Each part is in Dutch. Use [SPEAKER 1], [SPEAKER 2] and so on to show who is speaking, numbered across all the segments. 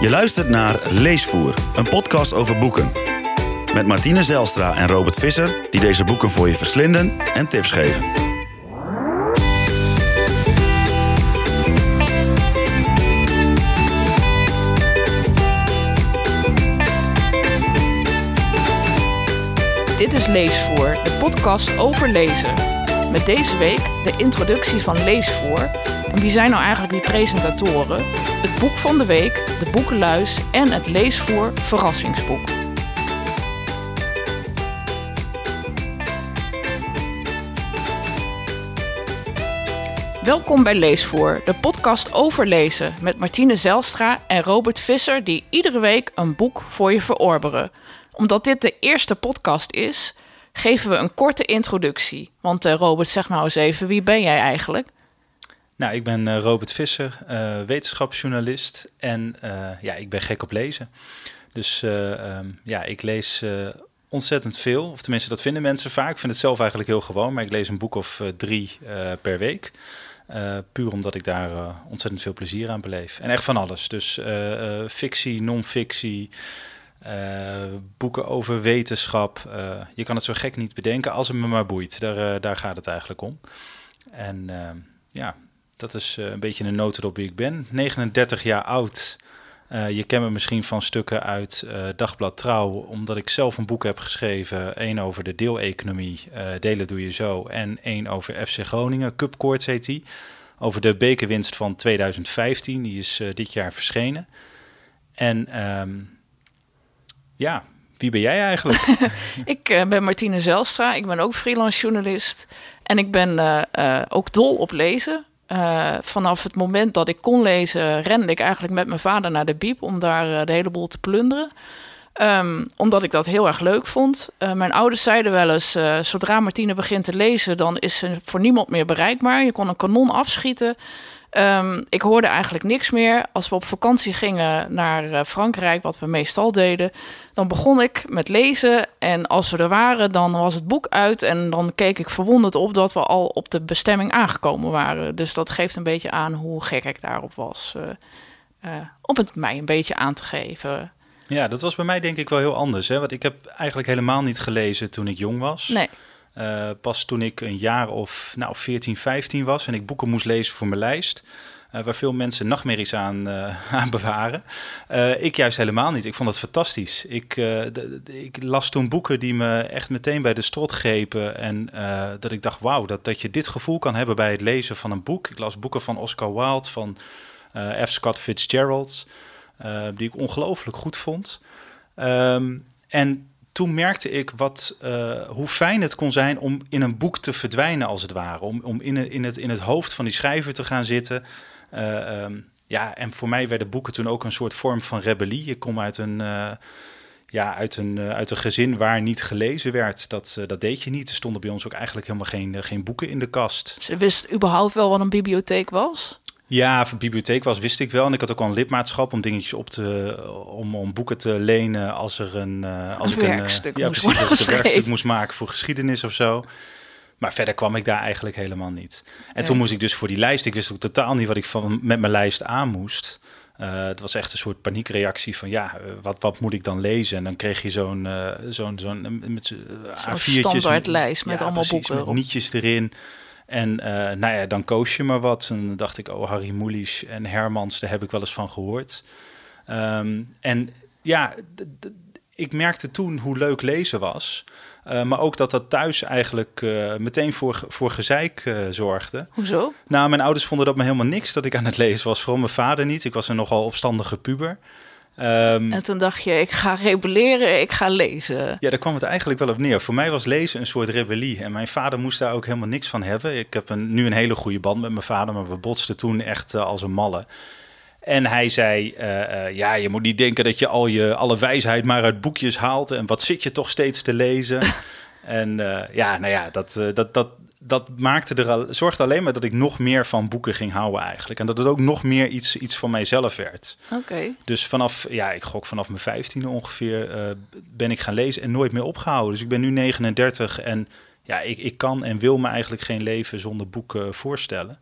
[SPEAKER 1] Je luistert naar Leesvoer, een podcast over boeken. Met Martine Zelstra en Robert Visser, die deze boeken voor je verslinden en tips geven.
[SPEAKER 2] Dit is Leesvoer, de podcast over lezen. Met deze week de introductie van Leesvoer. En wie zijn nou eigenlijk die presentatoren? Het boek van de week, de boekenluis en het Leesvoer verrassingsboek. Welkom bij Leesvoer, de podcast over lezen met Martine Zelstra en Robert Visser die iedere week een boek voor je verorberen. Omdat dit de eerste podcast is, geven we een korte introductie. Want eh, Robert, zeg nou eens even, wie ben jij eigenlijk?
[SPEAKER 3] Nou, ik ben eh, Robert Visser, eh, wetenschapsjournalist en eh, ja, ik ben gek op lezen. Dus eh, ehm, ja, ik lees ontzettend veel. Of tenminste, dat vinden mensen vaak. Ik vind het zelf eigenlijk heel gewoon, maar ik lees een boek of drie per week. Puur omdat ik daar ontzettend veel plezier aan beleef. En echt van alles. Dus fictie, non-fictie, boeken over wetenschap. Je kan het zo gek niet bedenken als het me maar boeit. Daar, daar gaat het eigenlijk om. En ehm, ja, dat is eh, een beetje een notendop wie ik ben. 39 jaar oud. Eh, je kent me misschien van stukken uit eh, Dagblad Trouw, omdat ik zelf een boek heb geschreven. Eén over de deeleconomie, eh, delen doe je zo. En één over FC Groningen, Cupkoorts heet die. Over de bekerwinst van 2015, die is dit jaar verschenen. En ehm, ja, wie ben jij eigenlijk?
[SPEAKER 2] Ik ben Martine Zelstra, ik ben ook freelance journalist. En ik ben ook dol op lezen. Eh, vanaf het moment dat ik kon lezen, rende ik eigenlijk met mijn vader naar de biep om daar eh, de hele boel te plunderen. Ehm, omdat ik dat heel erg leuk vond. Eh, mijn ouders zeiden wel eens: zodra Martine begint te lezen, dan is ze voor niemand meer bereikbaar. Je kon een kanon afschieten. Ehm, ik hoorde eigenlijk niks meer. Als we op vakantie gingen naar eh, Frankrijk, wat we meestal deden, dan begon ik met lezen. En als we er waren, dan was het boek uit. En dan keek ik verwonderd op dat we al op de bestemming aangekomen waren. Dus dat geeft een beetje aan hoe gek ik daarop was. eh, eh, om het mij een beetje aan te geven.
[SPEAKER 3] ja, dat was bij mij denk ik wel heel anders. Hè? Want ik heb eigenlijk helemaal niet gelezen toen ik jong was.
[SPEAKER 2] Nee,
[SPEAKER 3] Eh, pas toen ik een jaar of nou, 14, 15 was en ik boeken moest lezen voor mijn lijst. eh, waar veel mensen nachtmerries aan, eh, aan bewaren. Ik juist helemaal niet. Ik vond dat fantastisch. Ik, ik las toen boeken die me echt meteen bij de strot grepen. En dat ik dacht, wauw, dat, dat je dit gevoel kan hebben bij het lezen van een boek. Ik las boeken van Oscar Wilde, van F. Scott Fitzgerald, die ik ongelooflijk goed vond. Ehm, en toen merkte ik wat, eh, hoe fijn het kon zijn om in een boek te verdwijnen, als het ware. Om, om in, in, het, in het hoofd van die schrijver te gaan zitten. Eh, ehm, ja, en voor mij werden boeken toen ook een soort vorm van rebellie. Ik kom uit een, eh, ja, uit een, uit een gezin waar niet gelezen werd. Dat, dat deed je niet. Er stonden bij ons ook eigenlijk helemaal geen, geen boeken in de kast.
[SPEAKER 2] ze wist überhaupt wel wat een bibliotheek was.
[SPEAKER 3] Ja, voor bibliotheek was, wist ik wel. En ik had ook al een lidmaatschap om dingetjes op te, om, om boeken te lenen als er een, eh, als
[SPEAKER 2] Een
[SPEAKER 3] ik een, eh, ja,
[SPEAKER 2] moest
[SPEAKER 3] precies, als ik een werkstuk moest maken voor geschiedenis of zo. Maar verder kwam ik daar eigenlijk helemaal niet. En toen moest ik dus voor die lijst. Ik wist ook totaal niet wat ik van met mijn lijst aan moest. Eh, het was echt een soort paniekreactie van ja, eh, wat, wat moet ik dan lezen? En dan kreeg je zo'n eh, zo'n zo'n met z'n- eh,
[SPEAKER 2] Zo'n
[SPEAKER 3] A4'tjes
[SPEAKER 2] standaardlijst met allemaal
[SPEAKER 3] precies,
[SPEAKER 2] boeken
[SPEAKER 3] met nietjes erin. En eh, nou ja, dan koos je maar wat. En dan dacht ik, oh, Harry Mulisch en Hermans, daar heb ik wel eens van gehoord. Ehm, en ja, ik merkte toen hoe leuk lezen was. Eh, maar ook dat dat thuis eigenlijk eh, meteen voor, voor gezeik zorgde.
[SPEAKER 2] Hoezo?
[SPEAKER 3] Nou, mijn ouders vonden dat me helemaal niks dat ik aan het lezen was. Vooral mijn vader niet. Ik was een nogal opstandige puber. Ehm,
[SPEAKER 2] En toen dacht je, ik ga rebelleren, ik ga lezen.
[SPEAKER 3] ja, daar kwam het eigenlijk wel op neer. Voor mij was lezen een soort rebellie. En mijn vader moest daar ook helemaal niks van hebben. Ik heb een, nu een hele goede band met mijn vader, maar we botsten toen echt eh, als een malle. En hij zei, eh, eh, ja, je moet niet denken dat je al je alle wijsheid maar uit boekjes haalt. En wat zit je toch steeds te lezen? en ja, nou ja, dat, dat, dat, dat maakte er al, zorgde alleen maar dat ik nog meer van boeken ging houden eigenlijk. En dat het ook nog meer iets, iets voor mijzelf werd.
[SPEAKER 2] Oké.
[SPEAKER 3] Dus vanaf, ja, ik gok vanaf mijn vijftiende ongeveer eh, ben ik gaan lezen en nooit meer opgehouden. Dus ik ben nu 39 en ja, ik, ik kan en wil me eigenlijk geen leven zonder boeken voorstellen.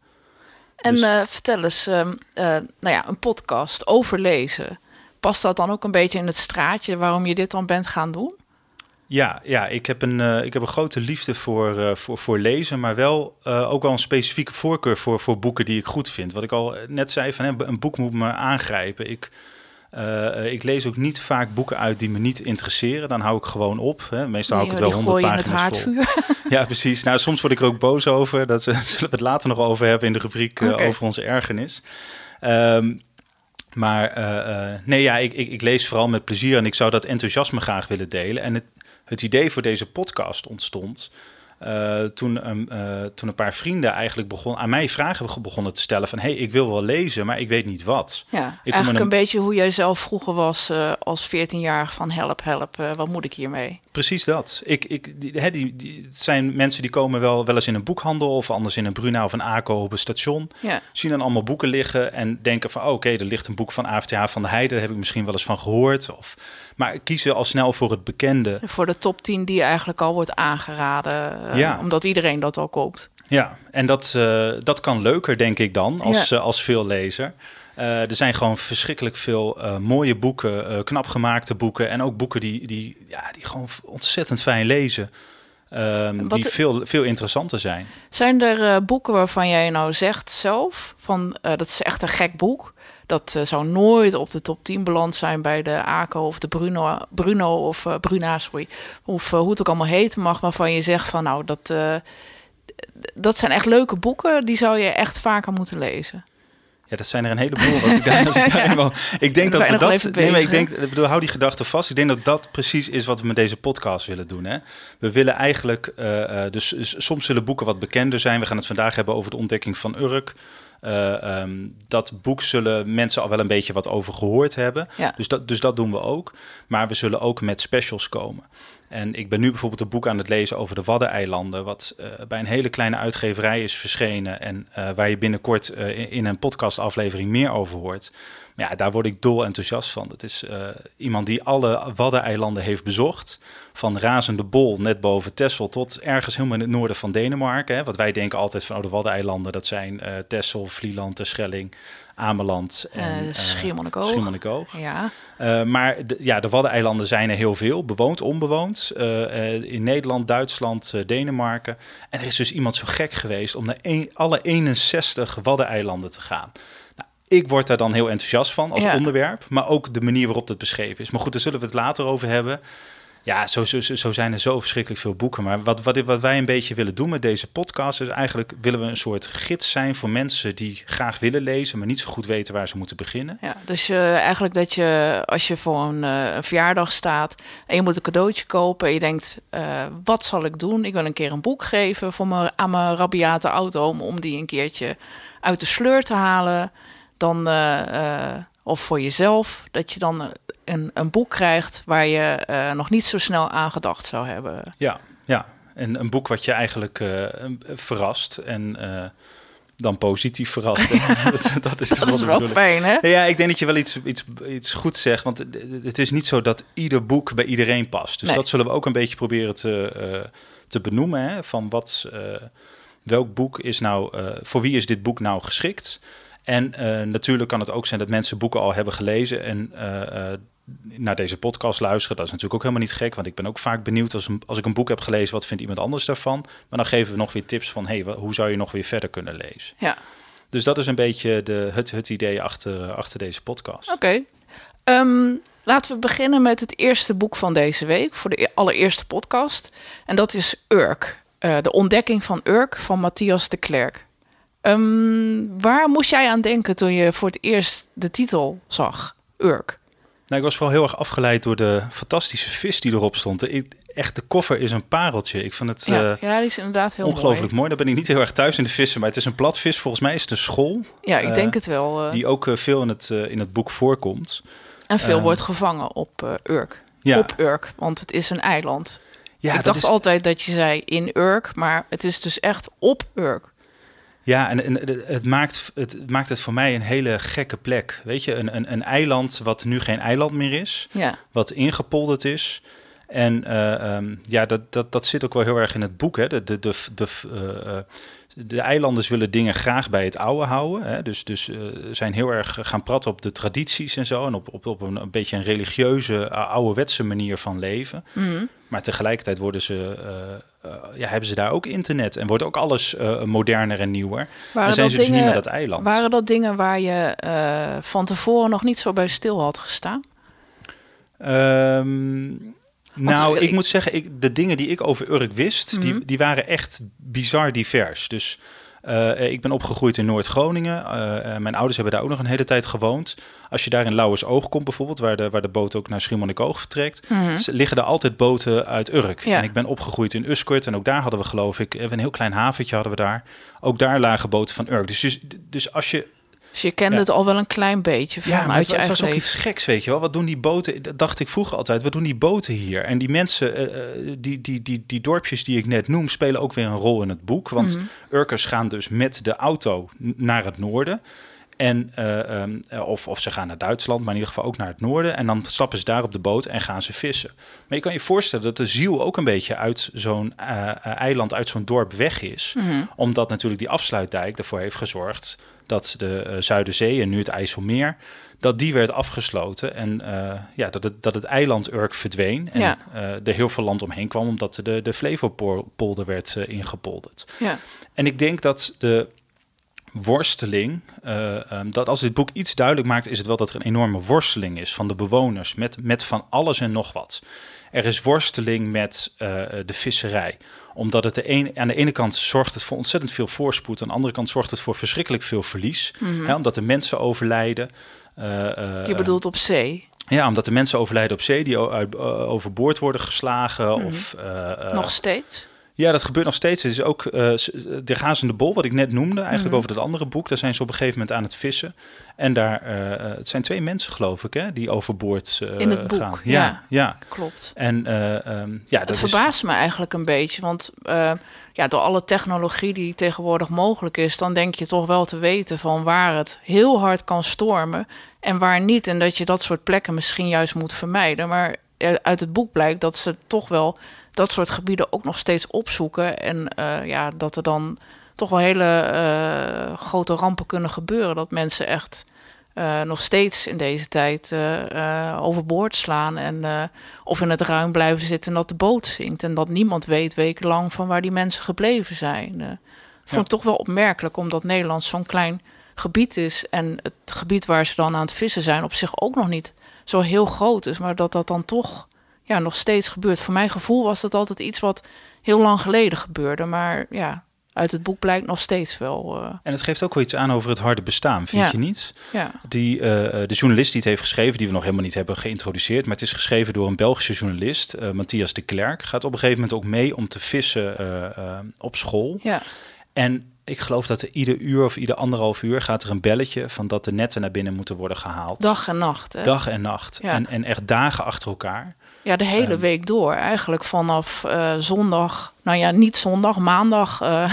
[SPEAKER 2] En
[SPEAKER 3] Dus-
[SPEAKER 2] eh, vertel eens, ehm, eh, nou ja, een podcast over lezen. Past dat dan ook een beetje in het straatje waarom je dit dan bent gaan doen?
[SPEAKER 3] Ja, ja ik, heb een, uh, ik heb een grote liefde voor, uh, voor, voor lezen, maar wel uh, ook wel een specifieke voorkeur voor, voor boeken die ik goed vind. Wat ik al net zei, van, hè, een boek moet me aangrijpen. Ik, ik lees ook niet vaak boeken uit die me niet interesseren. Dan hou ik gewoon op. Hè. Meestal nee, hou ik het wel honderd pagina's vol. Ja, precies. Nou, soms word ik er ook boos over. Dat zullen we het later nog over hebben in de rubriek okay. over onze ergernis. Um, maar uh, nee, ja, ik, ik, ik, lees vooral met plezier en ik zou dat enthousiasme graag willen delen. En het, het idee voor deze podcast ontstond uh, toen, um, uh, toen een paar vrienden eigenlijk begon, aan mij vragen begonnen te stellen van... hé, hey, ik wil wel lezen, maar ik weet niet wat.
[SPEAKER 2] Ja, ik eigenlijk een... beetje hoe jij zelf vroeger was uh, als 14-jarig van help, help, wat moet ik hiermee?
[SPEAKER 3] Precies dat. Ik, ik, die, die, die, het zijn mensen die komen wel, wel eens in een boekhandel... of anders in een Bruna of een ACO op een station. Ja. Zien dan allemaal boeken liggen en denken van... Oh, oké, okay, er ligt een boek van AFTH van de Heide, daar heb ik misschien wel eens van gehoord... of maar kiezen al snel voor het bekende.
[SPEAKER 2] Voor de top 10 die eigenlijk al wordt aangeraden, uh, ja. omdat iedereen dat al koopt.
[SPEAKER 3] Ja, en dat, uh, dat kan leuker, denk ik dan, als, ja. uh, als veel lezer. er zijn gewoon verschrikkelijk veel mooie boeken, knap gemaakte boeken en ook boeken die, die, ja, die gewoon ontzettend fijn lezen. Um, die veel, veel interessanter zijn.
[SPEAKER 2] Zijn er boeken waarvan jij nou zegt zelf van dat is echt een gek boek? Dat uh, zou nooit op de top 10 beland zijn bij de ACO of de Bruno, Bruno of uh, Bruna, sorry. Of uh, hoe het ook allemaal heten mag, waarvan je zegt van nou, dat, dat zijn echt leuke boeken. Die zou je echt vaker moeten lezen.
[SPEAKER 3] Ja, dat zijn er een heleboel. Ik, daar, als ik, daar ik denk dat we dat. Nee, maar ik denk, ik bedoel, hou die gedachte vast. Ik denk dat dat precies is wat we met deze podcast willen doen. Hè? We willen eigenlijk, uh, dus soms zullen boeken wat bekender zijn. We gaan het vandaag hebben over de ontdekking van Urk. Uh, um, dat boek zullen mensen al wel een beetje wat over gehoord hebben. Ja. Dus, dat, dus dat doen we ook. Maar we zullen ook met specials komen. En ik ben nu bijvoorbeeld een boek aan het lezen over de Waddeneilanden, wat uh, bij een hele kleine uitgeverij is verschenen en uh, waar je binnenkort uh, in, in, een podcastaflevering meer over hoort. Ja, daar word ik dol enthousiast van. Het is iemand die alle Waddeneilanden heeft bezocht, van Razende Bol, net boven Texel, tot ergens helemaal in het noorden van Denemarken. Hè, wat wij denken altijd van oh, de Waddeneilanden, dat zijn Texel, Vlieland, Terschelling. Ameland en uh,
[SPEAKER 2] Schiermonnikoog.
[SPEAKER 3] Schiermonnikoog.
[SPEAKER 2] Ja.
[SPEAKER 3] Uh, maar de, ja, de Waddeneilanden zijn er heel veel, bewoond, onbewoond. Uh, in Nederland, Duitsland, Denemarken. En er is dus iemand zo gek geweest om naar een, alle 61 Waddeneilanden te gaan. Nou, ik word daar dan heel enthousiast van als ja. onderwerp, maar ook de manier waarop het beschreven is. Maar goed, daar zullen we het later over hebben. Ja, zo, zo, zo zijn er zo verschrikkelijk veel boeken. Maar wat, wat, wat wij een beetje willen doen met deze podcast... is eigenlijk willen we een soort gids zijn voor mensen die graag willen lezen... maar niet zo goed weten waar ze moeten beginnen.
[SPEAKER 2] Ja, dus uh, eigenlijk dat je als je voor een, uh, een, verjaardag staat... en je moet een cadeautje kopen en je denkt... Uh, wat zal ik doen? Ik wil een keer een boek geven voor mijn, aan mijn rabiate auto... om die een keertje uit de sleur te halen. Dan of voor jezelf, dat je dan een, een boek krijgt waar je uh, nog niet zo snel aan gedacht zou hebben.
[SPEAKER 3] Ja, ja. En een boek wat je eigenlijk uh, verrast en uh, dan positief verrast.
[SPEAKER 2] dat, dat, is, dat is wel fijn, hè?
[SPEAKER 3] Ja, ik denk dat je wel iets, iets, iets goed zegt. Want het is niet zo dat ieder boek bij iedereen past. Dus nee. dat zullen we ook een beetje proberen te, te benoemen. Hè? Van wat, welk boek is nou, voor wie is dit boek nou geschikt? En uh, natuurlijk kan het ook zijn dat mensen boeken al hebben gelezen en uh, uh, naar deze podcast luisteren. Dat is natuurlijk ook helemaal niet gek, want ik ben ook vaak benieuwd als, een, als ik een boek heb gelezen, wat vindt iemand anders daarvan? Maar dan geven we nog weer tips van, hey, hoe zou je nog weer verder kunnen lezen?
[SPEAKER 2] Ja.
[SPEAKER 3] Dus dat is een beetje de, het, het idee achter, achter deze podcast.
[SPEAKER 2] Oké. Okay. Um, laten we beginnen met het eerste boek van deze week, voor de allereerste podcast. En dat is Urk, de ontdekking van Urk van Matthias de Klerk. Um, waar moest jij aan denken toen je voor het eerst de titel zag, Urk?
[SPEAKER 3] Nou, ik was vooral heel erg afgeleid door de fantastische vis die erop stond. Ik, echt, de koffer is een pareltje. Ik vond het
[SPEAKER 2] ja, uh, ja die is inderdaad heel
[SPEAKER 3] ongelooflijk
[SPEAKER 2] mooi.
[SPEAKER 3] mooi. Dan ben ik niet heel erg thuis in de vissen, maar het is een platvis. Volgens mij is het een school.
[SPEAKER 2] Ja, ik uh, denk het wel.
[SPEAKER 3] Uh. Die ook veel in het, in het boek voorkomt.
[SPEAKER 2] En veel wordt gevangen op Urk. Ja. Op Urk, want het is een eiland. Ja, ik dacht is... altijd dat je zei in Urk, maar het is dus echt op Urk.
[SPEAKER 3] Ja, en, en het, maakt, het maakt het voor mij een hele gekke plek. Weet je, een, een, een eiland wat nu geen eiland meer is,
[SPEAKER 2] ja.
[SPEAKER 3] wat ingepolderd is. En uh, um, ja, dat, dat, dat zit ook wel heel erg in het boek. Hè. De, de, de, de, uh, de eilanders willen dingen graag bij het oude houden. Hè? Dus, dus uh, zijn heel erg gaan praten op de tradities en zo. En op, op, op een, een beetje een religieuze, ouderwetse manier van leven.
[SPEAKER 2] Mhm.
[SPEAKER 3] Maar tegelijkertijd worden ze, ja, hebben ze daar ook internet. En wordt ook alles moderner en nieuwer.
[SPEAKER 2] Waren
[SPEAKER 3] en zijn ze
[SPEAKER 2] dingen,
[SPEAKER 3] dus niet meer dat eiland.
[SPEAKER 2] Waren dat dingen waar je van tevoren nog niet zo bij stil had gestaan?
[SPEAKER 3] Um, nou, ik, moet zeggen, ik, de dingen die ik over Urk wist,
[SPEAKER 2] Mhm.
[SPEAKER 3] die, die waren echt bizar divers. Dus uh, ik ben opgegroeid in Noord-Groningen. Uh, mijn ouders hebben daar ook nog een hele tijd gewoond. Als je daar in Lauwers Oog komt bijvoorbeeld, waar de, waar de boot ook naar Schiermonnikoog vertrekt,
[SPEAKER 2] Mhm.
[SPEAKER 3] liggen er altijd boten uit Urk.
[SPEAKER 2] Ja.
[SPEAKER 3] En ik ben opgegroeid in Uskort en ook daar hadden we geloof ik, een heel klein haventje hadden we daar. Ook daar lagen boten van Urk. Dus, dus, dus als je
[SPEAKER 2] Dus je kende
[SPEAKER 3] Ja.
[SPEAKER 2] het al wel een klein beetje
[SPEAKER 3] ja,
[SPEAKER 2] vanuit
[SPEAKER 3] maar het,
[SPEAKER 2] je
[SPEAKER 3] het was ook
[SPEAKER 2] leven.
[SPEAKER 3] iets geks, weet je wel. Wat doen die boten? Dat dacht ik vroeger altijd. Wat doen die boten hier? En die mensen, eh, eh, die, die, die, die dorpjes die ik net noem, spelen ook weer een rol in het boek. Want
[SPEAKER 2] Mhm.
[SPEAKER 3] Urkers gaan dus met de auto naar het noorden. En, eh, ehm, eh, of, of ze gaan naar Duitsland, maar in ieder geval ook naar het noorden. En dan stappen ze daar op de boot en gaan ze vissen. Maar je kan je voorstellen dat de ziel ook een beetje uit zo'n eh, eiland, uit zo'n dorp weg is.
[SPEAKER 2] Mhm.
[SPEAKER 3] Omdat natuurlijk die afsluitdijk ervoor heeft gezorgd dat de eh, Zuiderzee en nu het IJsselmeer, dat die werd afgesloten. En ja, dat, het, dat het eiland Urk verdween. En
[SPEAKER 2] Ja.
[SPEAKER 3] er heel veel land omheen kwam, omdat de, de Flevopolder werd ingepolderd.
[SPEAKER 2] Ja.
[SPEAKER 3] En ik denk dat de worsteling, eh, ehm, dat als dit boek iets duidelijk maakt, is het wel dat er een enorme worsteling is van de bewoners met, met van alles en nog wat. Er is worsteling met eh, de visserij. Omdat het de een, aan de ene kant zorgt het voor ontzettend veel voorspoed. Aan de andere kant zorgt het voor verschrikkelijk veel verlies.
[SPEAKER 2] Mhm.
[SPEAKER 3] Hè, omdat de mensen overlijden. Eh,
[SPEAKER 2] Je bedoelt op zee.
[SPEAKER 3] Ja, omdat de mensen overlijden op zee die overboord worden geslagen.
[SPEAKER 2] Mhm.
[SPEAKER 3] Of,
[SPEAKER 2] Nog steeds.
[SPEAKER 3] Ja, dat gebeurt nog steeds. Het is ook s- de Gaas in de Bol, wat ik net noemde, eigenlijk
[SPEAKER 2] Mhm.
[SPEAKER 3] over dat andere boek. Daar zijn ze op een gegeven moment aan het vissen. En daar, eh, het zijn twee mensen, geloof ik, hè, die overboord eh,
[SPEAKER 2] In het boek,
[SPEAKER 3] gaan.
[SPEAKER 2] ja.
[SPEAKER 3] Ja, ja.
[SPEAKER 2] Klopt.
[SPEAKER 3] En eh, ehm, ja, dat is.
[SPEAKER 2] verbaast me eigenlijk een beetje, want ja, door alle technologie die tegenwoordig mogelijk is, dan denk je toch wel te weten van waar het heel hard kan stormen en waar niet. En dat je dat soort plekken misschien juist moet vermijden. Maar uit het boek blijkt dat ze toch wel dat soort gebieden ook nog steeds opzoeken. En eh, ja, dat er dan toch wel hele eh, grote rampen kunnen gebeuren. Dat mensen echt eh, nog steeds in deze tijd overboord slaan. En, of in het ruim blijven zitten en dat de boot zinkt. En dat niemand weet wekenlang van waar die mensen gebleven zijn. Eh, vond ik toch wel opmerkelijk, omdat Nederland zo'n klein gebied is. En het gebied waar ze dan aan het vissen zijn op zich ook nog niet zo heel groot is. Maar dat dat dan toch ja, nog steeds gebeurt. Voor mijn gevoel was dat altijd iets wat heel lang geleden gebeurde. Maar ja, uit het boek blijkt nog steeds wel. eh,
[SPEAKER 3] En het geeft ook wel iets aan over het harde bestaan, vind
[SPEAKER 2] Ja.
[SPEAKER 3] je niet?
[SPEAKER 2] ja.
[SPEAKER 3] Die, eh, de journalist die het heeft geschreven, die we nog helemaal niet hebben geïntroduceerd, maar het is geschreven door een Belgische journalist, eh, Matthias de Klerk, gaat op een gegeven moment ook mee om te vissen eh, eh, op school.
[SPEAKER 2] ja.
[SPEAKER 3] En ik geloof dat er ieder uur of ieder anderhalf uur gaat er een belletje van dat de netten naar binnen moeten worden gehaald.
[SPEAKER 2] Dag en nacht. Hè?
[SPEAKER 3] Dag en nacht.
[SPEAKER 2] Ja.
[SPEAKER 3] En, en echt dagen achter elkaar.
[SPEAKER 2] Ja, de hele
[SPEAKER 3] Ehm.
[SPEAKER 2] week door. Eigenlijk vanaf eh, zondag, nou ja, niet zondag, maandag. eh,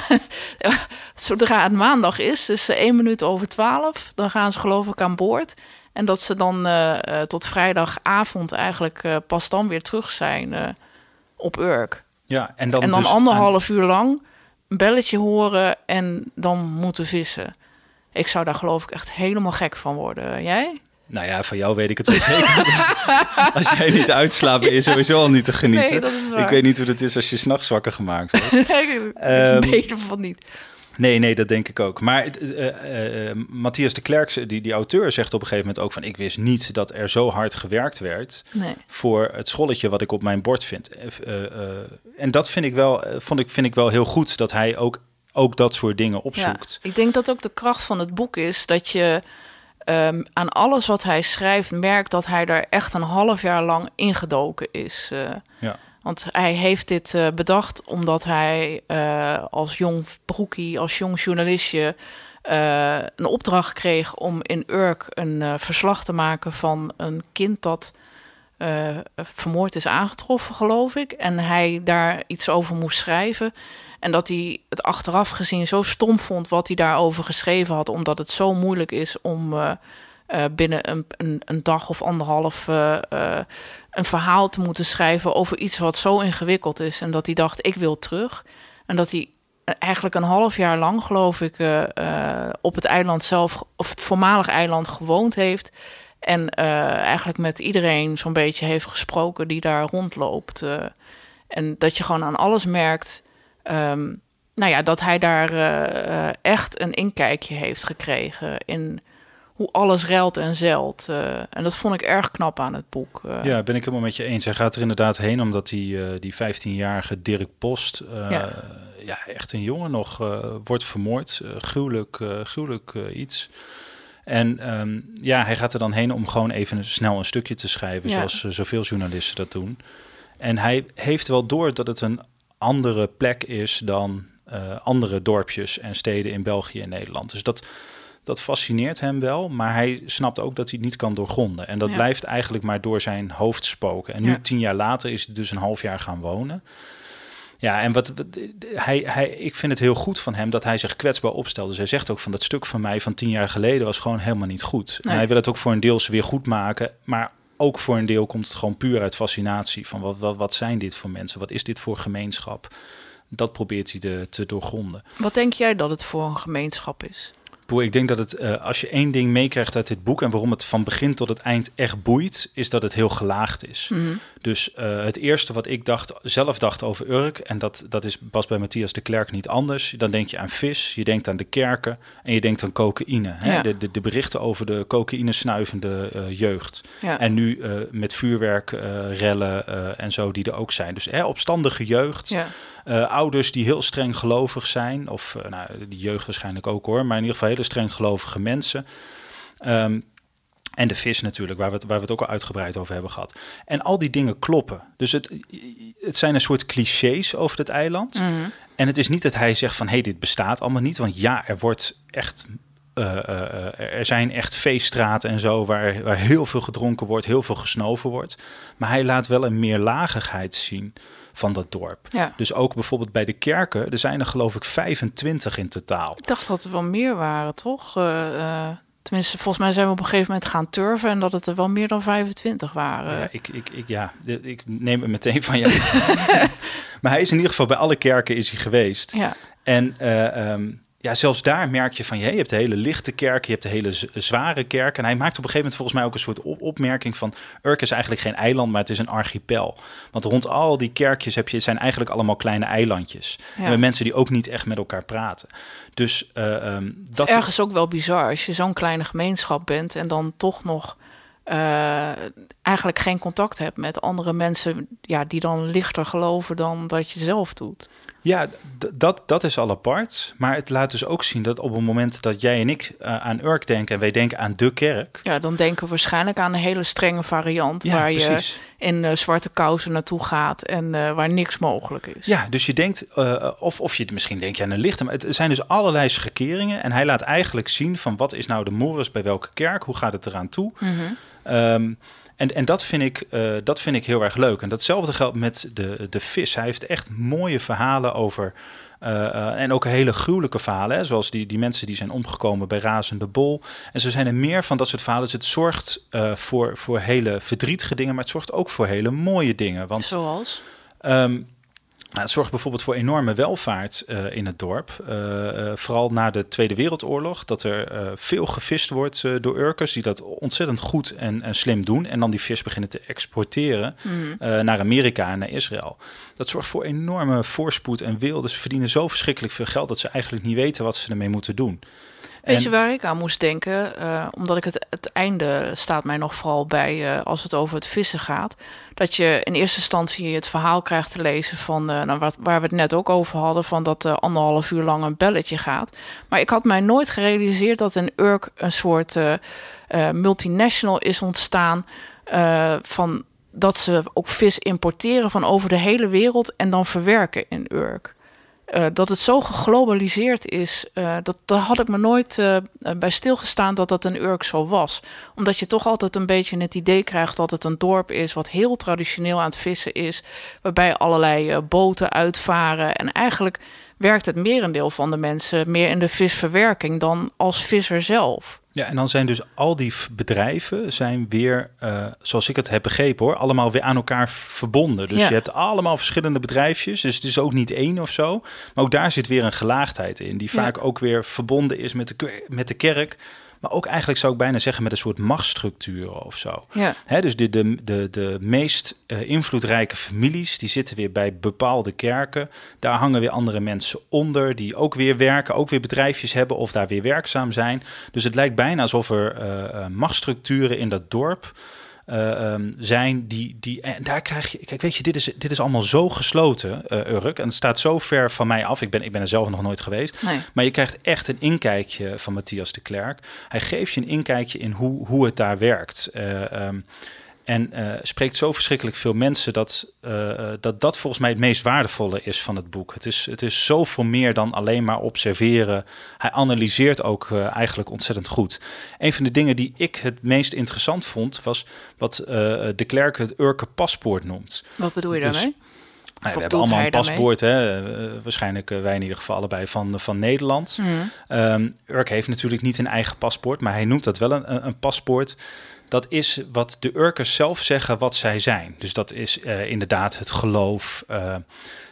[SPEAKER 2] zodra het maandag is, dus één minuut over twaalf, dan gaan ze geloof ik aan boord. En dat ze dan eh, tot vrijdagavond eigenlijk pas dan weer terug zijn op Urk.
[SPEAKER 3] Ja, en dan,
[SPEAKER 2] en dan
[SPEAKER 3] dus
[SPEAKER 2] anderhalf uur lang belletje horen en dan moeten vissen. Ik zou daar geloof ik echt helemaal gek van worden. Jij?
[SPEAKER 3] nou ja, van jou weet ik het wel zeker. Als jij niet uitslaapt, ben je sowieso al niet te genieten.
[SPEAKER 2] Nee, is
[SPEAKER 3] ik weet niet hoe het is als je s'nachts wakker gemaakt wordt.
[SPEAKER 2] ik
[SPEAKER 3] Ehm,
[SPEAKER 2] beter van niet.
[SPEAKER 3] Nee, nee, dat denk ik ook. Maar eh, eh, Matthias de Klerk, die, die auteur, zegt op een gegeven moment ook van... ik wist niet dat er zo hard gewerkt werd
[SPEAKER 2] Nee.
[SPEAKER 3] voor het scholletje wat ik op mijn bord vind. En dat vind ik, wel, vond ik, vind ik wel heel goed, dat hij ook, ook dat soort dingen opzoekt.
[SPEAKER 2] Ja, ik denk dat ook de kracht van het boek is dat je ehm, aan alles wat hij schrijft merkt dat hij daar echt een half jaar lang ingedoken is.
[SPEAKER 3] Ja.
[SPEAKER 2] Want hij heeft dit eh, bedacht omdat hij eh, als jong broekie, als jong journalistje, eh, een opdracht kreeg om in Urk een verslag te maken van een kind dat vermoord is aangetroffen, geloof ik. En hij daar iets over moest schrijven. En dat hij het achteraf gezien zo stom vond wat hij daarover geschreven had, omdat het zo moeilijk is om eh, eh, binnen een, een, een, dag of anderhalf uh, een verhaal te moeten schrijven over iets wat zo ingewikkeld is. En dat hij dacht, ik wil terug. En dat hij eigenlijk een half jaar lang, geloof ik, op het eiland zelf, of het voormalig eiland gewoond heeft. En eigenlijk met iedereen zo'n beetje heeft gesproken die daar rondloopt. en dat je gewoon aan alles merkt. Ehm, nou ja, dat hij daar echt een inkijkje heeft gekregen in hoe alles ruilt en zeilt. Uh, en dat vond ik erg knap aan het boek.
[SPEAKER 3] Uh. Ja, ben ik helemaal met je eens. Hij gaat er inderdaad heen omdat die, uh, die 15-jarige Dirk Post, ja. ja. echt een jongen nog, wordt vermoord. gruwelijk, gruwelijk iets. En um, ja, hij gaat er dan heen om gewoon even snel een stukje te schrijven, ja. zoals zoveel journalisten dat doen. En hij heeft wel door dat het een andere plek is dan andere dorpjes en steden in België en Nederland. Dus dat, dat fascineert hem wel, maar hij snapt ook dat hij het niet kan doorgronden. En dat blijft eigenlijk maar door zijn hoofd spoken. En nu, tien jaar later, is hij dus een half jaar gaan wonen. Ja, en wat, hij, hij, ik vind het heel goed van hem dat hij zich kwetsbaar opstelt. Dus hij zegt ook van dat stuk van mij van tien jaar geleden was gewoon helemaal niet goed. En hij wil het ook voor een deel weer goed maken, maar ook voor een deel komt het gewoon puur uit fascinatie van wat, wat, wat zijn dit voor mensen? Wat is dit voor gemeenschap? Dat probeert hij de, te doorgronden.
[SPEAKER 2] Wat denk jij dat het voor een gemeenschap is?
[SPEAKER 3] Ik denk dat het, uh, als je één ding meekrijgt uit dit boek en waarom het van begin tot het eind echt boeit, is dat het heel gelaagd is.
[SPEAKER 2] Mhm.
[SPEAKER 3] Dus uh, het eerste wat ik dacht, zelf dacht over Urk, en dat, dat is pas bij Matthias de Klerk niet anders, dan denk je aan vis, je denkt aan de kerken en je denkt aan cocaïne. Hè? Ja. De, de, de, berichten over de cocaïne snuivende uh, jeugd.
[SPEAKER 2] Ja.
[SPEAKER 3] En nu met vuurwerk, rellen en zo die er ook zijn. Dus hè, opstandige jeugd.
[SPEAKER 2] Ja.
[SPEAKER 3] Ouders die heel streng gelovig zijn, of nou, die jeugd waarschijnlijk ook hoor, maar in ieder geval hele streng gelovige mensen. Um, en de vis natuurlijk, waar we, het, waar we het ook al uitgebreid over hebben gehad. En al die dingen kloppen. Dus het, het zijn een soort clichés over het eiland.
[SPEAKER 2] Mm -hmm.
[SPEAKER 3] En het is niet dat hij zegt van hé, hey, dit bestaat allemaal niet. Want ja, er wordt echt uh, uh, er zijn echt feeststraten en zo waar, waar heel veel gedronken wordt, heel veel gesnoven wordt. Maar hij laat wel een meerlagigheid zien van dat dorp.
[SPEAKER 2] Ja.
[SPEAKER 3] Dus ook bijvoorbeeld bij de kerken, er zijn er geloof ik 25 in totaal.
[SPEAKER 2] Ik dacht dat er wel meer waren, toch? Uh, tenminste, volgens mij zijn we op een gegeven moment gaan turven en dat het er wel meer dan 25 waren.
[SPEAKER 3] Ja, ik, ik, ik, ja, ik neem het meteen van je. maar hij is in ieder geval bij alle kerken is hij geweest.
[SPEAKER 2] Ja.
[SPEAKER 3] En um, ja, zelfs daar merk je van, je hebt de hele lichte kerk, je hebt de hele zware kerk. En hij maakt op een gegeven moment volgens mij ook een soort op opmerking van, Urk is eigenlijk geen eiland, maar het is een archipel. Want rond al die kerkjes heb je, zijn eigenlijk allemaal kleine eilandjes.
[SPEAKER 2] Ja.
[SPEAKER 3] En mensen die ook niet echt met elkaar praten. Dus uh, um,
[SPEAKER 2] dat is ergens ook wel bizar als je zo'n kleine gemeenschap bent en dan toch nog uh, eigenlijk geen contact hebt met andere mensen ja, die dan lichter geloven dan dat je zelf doet.
[SPEAKER 3] Ja, dat, dat is al apart. Maar het laat dus ook zien dat op het moment dat jij en ik uh, aan Urk denken en wij denken aan de kerk.
[SPEAKER 2] Ja, dan denken we waarschijnlijk aan een hele strenge variant.
[SPEAKER 3] Ja,
[SPEAKER 2] waar
[SPEAKER 3] precies.
[SPEAKER 2] je in uh, zwarte kousen naartoe gaat en uh, waar niks mogelijk is.
[SPEAKER 3] Ja, dus je denkt, of, of je misschien denk je aan een lichte. Maar het zijn dus allerlei schakeringen. En hij laat eigenlijk zien van wat is nou de morris bij welke kerk? Hoe gaat het eraan toe?
[SPEAKER 2] Mm -hmm.
[SPEAKER 3] um, en, en dat, vind ik, uh, dat vind ik heel erg leuk. En datzelfde geldt met de, de vis. Hij heeft echt mooie verhalen over. Uh, uh, en ook hele gruwelijke verhalen. Hè, zoals die, die mensen die zijn omgekomen bij Razende Bol. En zo zijn er meer van dat soort verhalen. Dus het zorgt voor, voor hele verdrietige dingen. Maar het zorgt ook voor hele mooie dingen. Want,
[SPEAKER 2] Zoals?
[SPEAKER 3] Um, het zorgt bijvoorbeeld voor enorme welvaart uh, in het dorp. Uh, uh, vooral na de Tweede Wereldoorlog. Dat er veel gevist wordt door Urkers die dat ontzettend goed en, en, slim doen. En dan die vis beginnen te exporteren
[SPEAKER 2] mm.
[SPEAKER 3] naar Amerika en naar Israël. Dat zorgt voor enorme voorspoed en wil. Dus ze verdienen zo verschrikkelijk veel geld dat ze eigenlijk niet weten wat ze ermee moeten doen.
[SPEAKER 2] Weet en, je waar ik aan moest denken? Uh, omdat ik het, het einde staat mij nog vooral bij uh, als het over het vissen gaat. Dat je in eerste instantie het verhaal krijgt te lezen van uh, nou, wat, waar we het net ook over hadden, van dat anderhalf uur lang een belletje gaat. Maar ik had mij nooit gerealiseerd dat in Urk een soort multinational is ontstaan van dat ze ook vis importeren van over de hele wereld en dan verwerken in Urk. Uh, dat het zo geglobaliseerd is, uh, dat, daar had ik me nooit uh, bij stilgestaan dat dat een Urk zo was. Omdat je toch altijd een beetje het idee krijgt dat het een dorp is wat heel traditioneel aan het vissen is. Waarbij allerlei boten uitvaren. En eigenlijk werkt het merendeel van de mensen meer in de visverwerking dan als visser zelf.
[SPEAKER 3] Ja, en dan zijn dus al die bedrijven zijn weer, eh, zoals ik het heb begrepen hoor, allemaal weer aan elkaar verbonden. Dus
[SPEAKER 2] Ja.
[SPEAKER 3] je hebt allemaal verschillende bedrijfjes, dus het is ook niet één of zo. Maar ook daar zit weer een gelaagdheid in, die
[SPEAKER 2] Ja.
[SPEAKER 3] vaak ook weer verbonden is met de, met de kerk. Maar ook eigenlijk zou ik bijna zeggen met een soort machtsstructuren of zo.
[SPEAKER 2] Ja,
[SPEAKER 3] Hè, dus de, de, de, de meest eh, invloedrijke families, die zitten weer bij bepaalde kerken. Daar hangen weer andere mensen onder, die ook weer werken, ook weer bedrijfjes hebben of daar weer werkzaam zijn. Dus het lijkt bijna alsof er eh, machtsstructuren in dat dorp eh, ehm, zijn die, die... En daar krijg je... Kijk, weet je, dit is, dit is allemaal zo gesloten, eh Urk. En het staat zo ver van mij af. Ik ben, ik ben er zelf nog nooit geweest.
[SPEAKER 2] nee.
[SPEAKER 3] Maar je krijgt echt een inkijkje van Matthias de Klerk. Hij geeft je een inkijkje in hoe, hoe het daar werkt. Ehm, en eh, spreekt zo verschrikkelijk veel mensen dat, eh, eh, dat dat volgens mij het meest waardevolle is van het boek. Het is, het is zoveel meer dan alleen maar observeren. Hij analyseert ook eigenlijk ontzettend goed. Een van de dingen die ik het meest interessant vond, was wat de Klerk het Urke paspoort noemt.
[SPEAKER 2] Wat bedoel je
[SPEAKER 3] Dus-
[SPEAKER 2] daarmee?
[SPEAKER 3] Nou, we hebben allemaal een paspoort, hè? waarschijnlijk wij in ieder geval allebei van, van Nederland.
[SPEAKER 2] Mhm.
[SPEAKER 3] Ehm Urk heeft natuurlijk niet een eigen paspoort, maar hij noemt dat wel een- een paspoort. Dat is wat de Urkers zelf zeggen wat zij zijn. Dus dat is eh, inderdaad het geloof. eh,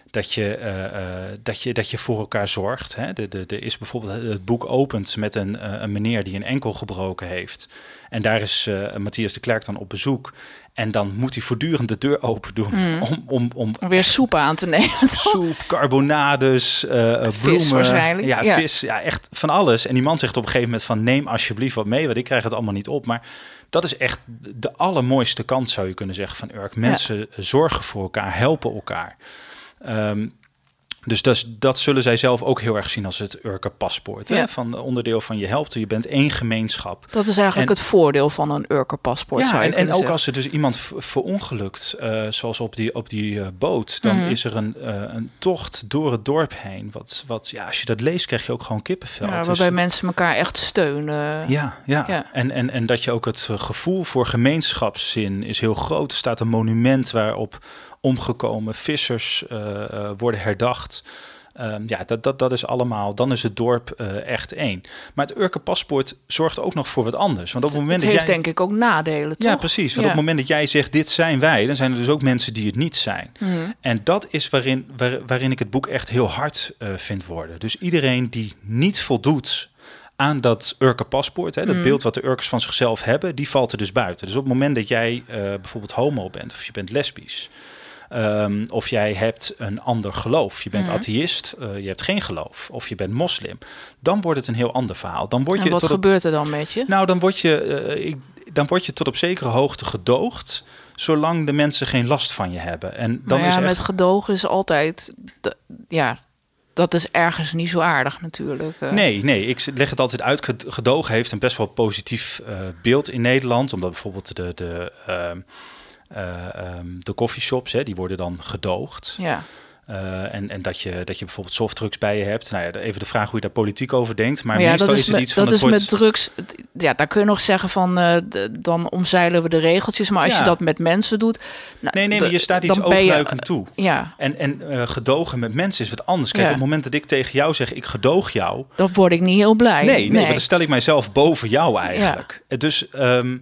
[SPEAKER 3] dat, je, eh, dat, je, dat je voor elkaar zorgt. Hè? De, de, is bijvoorbeeld het boek opent met een, een meneer die een enkel gebroken heeft. En daar is Matthias de Klerk dan op bezoek. En dan moet hij voortdurend de deur open doen
[SPEAKER 2] Mm.
[SPEAKER 3] om, om, om
[SPEAKER 2] Om weer soep aan te nemen.
[SPEAKER 3] soep, carbonades, eh, bloemen.
[SPEAKER 2] waarschijnlijk,
[SPEAKER 3] Ja,
[SPEAKER 2] ja.
[SPEAKER 3] vis. Ja, echt van alles. En die man zegt op een gegeven moment van neem alsjeblieft wat mee, want ik krijg het allemaal niet op. Maar dat is echt de allermooiste kant, zou je kunnen zeggen, van Urk. Mensen zorgen voor elkaar, helpen elkaar. Ehm, dus dat, dat zullen zij zelf ook heel erg zien als het Urker paspoort. Hè?
[SPEAKER 2] Ja.
[SPEAKER 3] Van onderdeel van je helpt, je bent één gemeenschap.
[SPEAKER 2] Dat is eigenlijk
[SPEAKER 3] En-
[SPEAKER 2] het voordeel van een Urker paspoort.
[SPEAKER 3] Ja, en, ook
[SPEAKER 2] zeggen.
[SPEAKER 3] als er dus iemand verongelukt, eh, zoals op die, op die eh, boot, dan
[SPEAKER 2] Mhm.
[SPEAKER 3] is er een, eh, een tocht door het dorp heen. Wat, wat, ja, als je dat leest, krijg je ook gewoon kippenvel.
[SPEAKER 2] ja, waarbij mensen elkaar echt steunen.
[SPEAKER 3] ja, ja.
[SPEAKER 2] Ja.
[SPEAKER 3] En, en, en dat je ook het gevoel voor gemeenschapszin is heel groot. Er staat een monument waarop omgekomen vissers eh, eh, worden herdacht. Ehm, ja, dat, dat, dat is allemaal, dan is het dorp eh, echt één. Maar het Urke paspoort zorgt ook nog voor wat anders. Want op het moment
[SPEAKER 2] het heeft
[SPEAKER 3] dat jij...
[SPEAKER 2] denk ik ook nadelen, toch?
[SPEAKER 3] Ja, precies. Want
[SPEAKER 2] Ja.
[SPEAKER 3] op het moment dat jij zegt dit zijn wij, dan zijn er dus ook mensen die het niet zijn.
[SPEAKER 2] Mhm.
[SPEAKER 3] En dat is waarin, waar- waarin ik het boek echt heel hard vind worden. Dus iedereen die niet voldoet aan dat Urke paspoort, hè, dat
[SPEAKER 2] Mhm.
[SPEAKER 3] beeld wat de Urkers van zichzelf hebben, die valt er dus buiten. Dus op het moment dat jij bijvoorbeeld homo bent of je bent lesbisch. Ehm, of jij hebt een ander geloof. Je bent
[SPEAKER 2] Mhm.
[SPEAKER 3] atheïst, eh, je hebt geen geloof. Of je bent moslim. Dan wordt het een heel ander verhaal. Dan word
[SPEAKER 2] En
[SPEAKER 3] je
[SPEAKER 2] wat
[SPEAKER 3] tot op-
[SPEAKER 2] gebeurt er dan met je?
[SPEAKER 3] nou, dan word je, eh, ik, dan word je tot op zekere hoogte gedoogd, zolang de mensen geen last van je hebben. En dan
[SPEAKER 2] ja,
[SPEAKER 3] is echt,
[SPEAKER 2] met gedogen is altijd... ja, dat is ergens niet zo aardig natuurlijk. eh.
[SPEAKER 3] Nee, nee, ik leg het altijd uit. Ged- Gedogen heeft een best wel positief beeld in Nederland, omdat bijvoorbeeld de, de, ehm eh, ehm, de coffeeshops, hè, die worden dan gedoogd.
[SPEAKER 2] Ja,
[SPEAKER 3] Eh, en, en dat, je, dat je bijvoorbeeld softdrugs bij je hebt. Nou ja, even de vraag hoe je daar politiek over denkt. Maar,
[SPEAKER 2] maar ja,
[SPEAKER 3] meestal
[SPEAKER 2] dat
[SPEAKER 3] is,
[SPEAKER 2] is,
[SPEAKER 3] het iets van
[SPEAKER 2] dat is met drugs. Ja, daar kun je nog zeggen van eh, dan omzeilen we de regeltjes. Maar als
[SPEAKER 3] Ja.
[SPEAKER 2] je dat met mensen doet. nou,
[SPEAKER 3] Nee, nee, maar je staat iets oogluikend toe.
[SPEAKER 2] Ja,
[SPEAKER 3] En, en gedogen met mensen is wat anders. Kijk,
[SPEAKER 2] Ja.
[SPEAKER 3] op het moment dat ik tegen jou zeg, ik gedoog jou...
[SPEAKER 2] dan word ik niet heel blij.
[SPEAKER 3] Nee, nee, maar dan stel ik mijzelf boven jou eigenlijk. Dus ehm,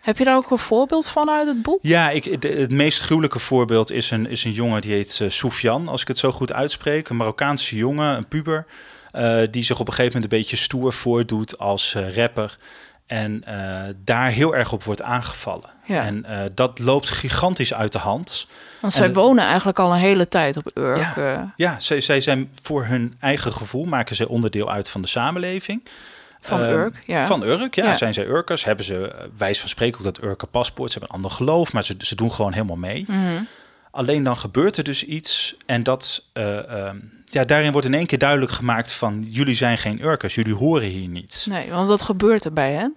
[SPEAKER 2] Heb je daar ook een voorbeeld van uit het boek?
[SPEAKER 3] ja, ik, de- het meest gruwelijke voorbeeld is een, is een jongen die heet uh, Soufian, als ik het zo goed uitspreek. Een Marokkaanse jongen, een puber, eh, die zich op een gegeven moment een beetje stoer voordoet als eh, rapper. En daar heel erg op wordt aangevallen.
[SPEAKER 2] Ja.
[SPEAKER 3] En dat loopt gigantisch uit de hand.
[SPEAKER 2] Want
[SPEAKER 3] En
[SPEAKER 2] zij
[SPEAKER 3] het-
[SPEAKER 2] wonen eigenlijk al een hele tijd op Urk.
[SPEAKER 3] Ja. Ja, zij, zij zijn voor hun eigen gevoel, maken ze onderdeel uit van de samenleving.
[SPEAKER 2] Van
[SPEAKER 3] Ehm,
[SPEAKER 2] Urk. Ja.
[SPEAKER 3] Van Urk, ja,
[SPEAKER 2] Ja.
[SPEAKER 3] Zijn zij Urkers? Hebben ze, eh, wijs van spreken, ook dat Urker paspoort. Ze hebben een ander geloof, maar ze, ze doen gewoon helemaal mee.
[SPEAKER 2] Mhm.
[SPEAKER 3] Alleen dan gebeurt er dus iets en dat, eh, ehm, ja, daarin wordt in één keer duidelijk gemaakt van... jullie zijn geen Urkers, jullie horen hier niet.
[SPEAKER 2] Nee, want wat gebeurt er bij hen?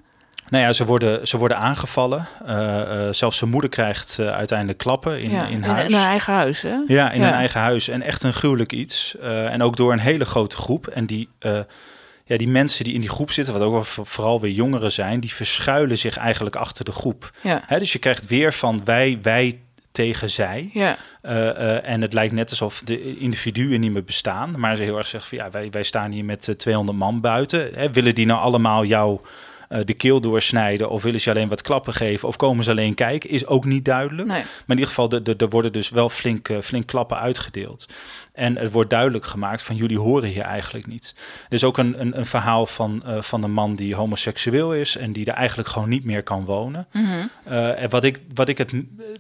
[SPEAKER 3] Nou ja, ze worden, ze worden aangevallen. Eh, zelfs zijn moeder krijgt uiteindelijk klappen in,
[SPEAKER 2] ja,
[SPEAKER 3] in huis.
[SPEAKER 2] in hun eigen huis, hè?
[SPEAKER 3] Ja, in
[SPEAKER 2] Ja.
[SPEAKER 3] hun eigen huis. En echt een gruwelijk iets. En ook door een hele grote groep. En die, ja, die mensen die in die groep zitten, wat ook wel voor- vooral weer jongeren zijn, die verschuilen zich eigenlijk achter de groep.
[SPEAKER 2] Ja.
[SPEAKER 3] Hè, dus je krijgt weer van wij, wij tegen zij.
[SPEAKER 2] Ja.
[SPEAKER 3] Uh, uh, en het lijkt net alsof de individuen niet meer bestaan. Maar ze heel erg zeggen van ja, wij, wij staan hier met 200 man buiten. Hè, willen die nou allemaal jou uh, de keel doorsnijden? Of willen ze alleen wat klappen geven? Of komen ze alleen kijken? Is ook niet duidelijk.
[SPEAKER 2] Nee.
[SPEAKER 3] Maar in ieder geval, er worden dus wel flink, flink klappen uitgedeeld. En het wordt duidelijk gemaakt van jullie horen hier eigenlijk niet. Er is ook een, een, een verhaal van, uh, van een man die homoseksueel is en die er eigenlijk gewoon niet meer kan wonen.
[SPEAKER 2] Mm -hmm.
[SPEAKER 3] uh, en wat ik, wat ik het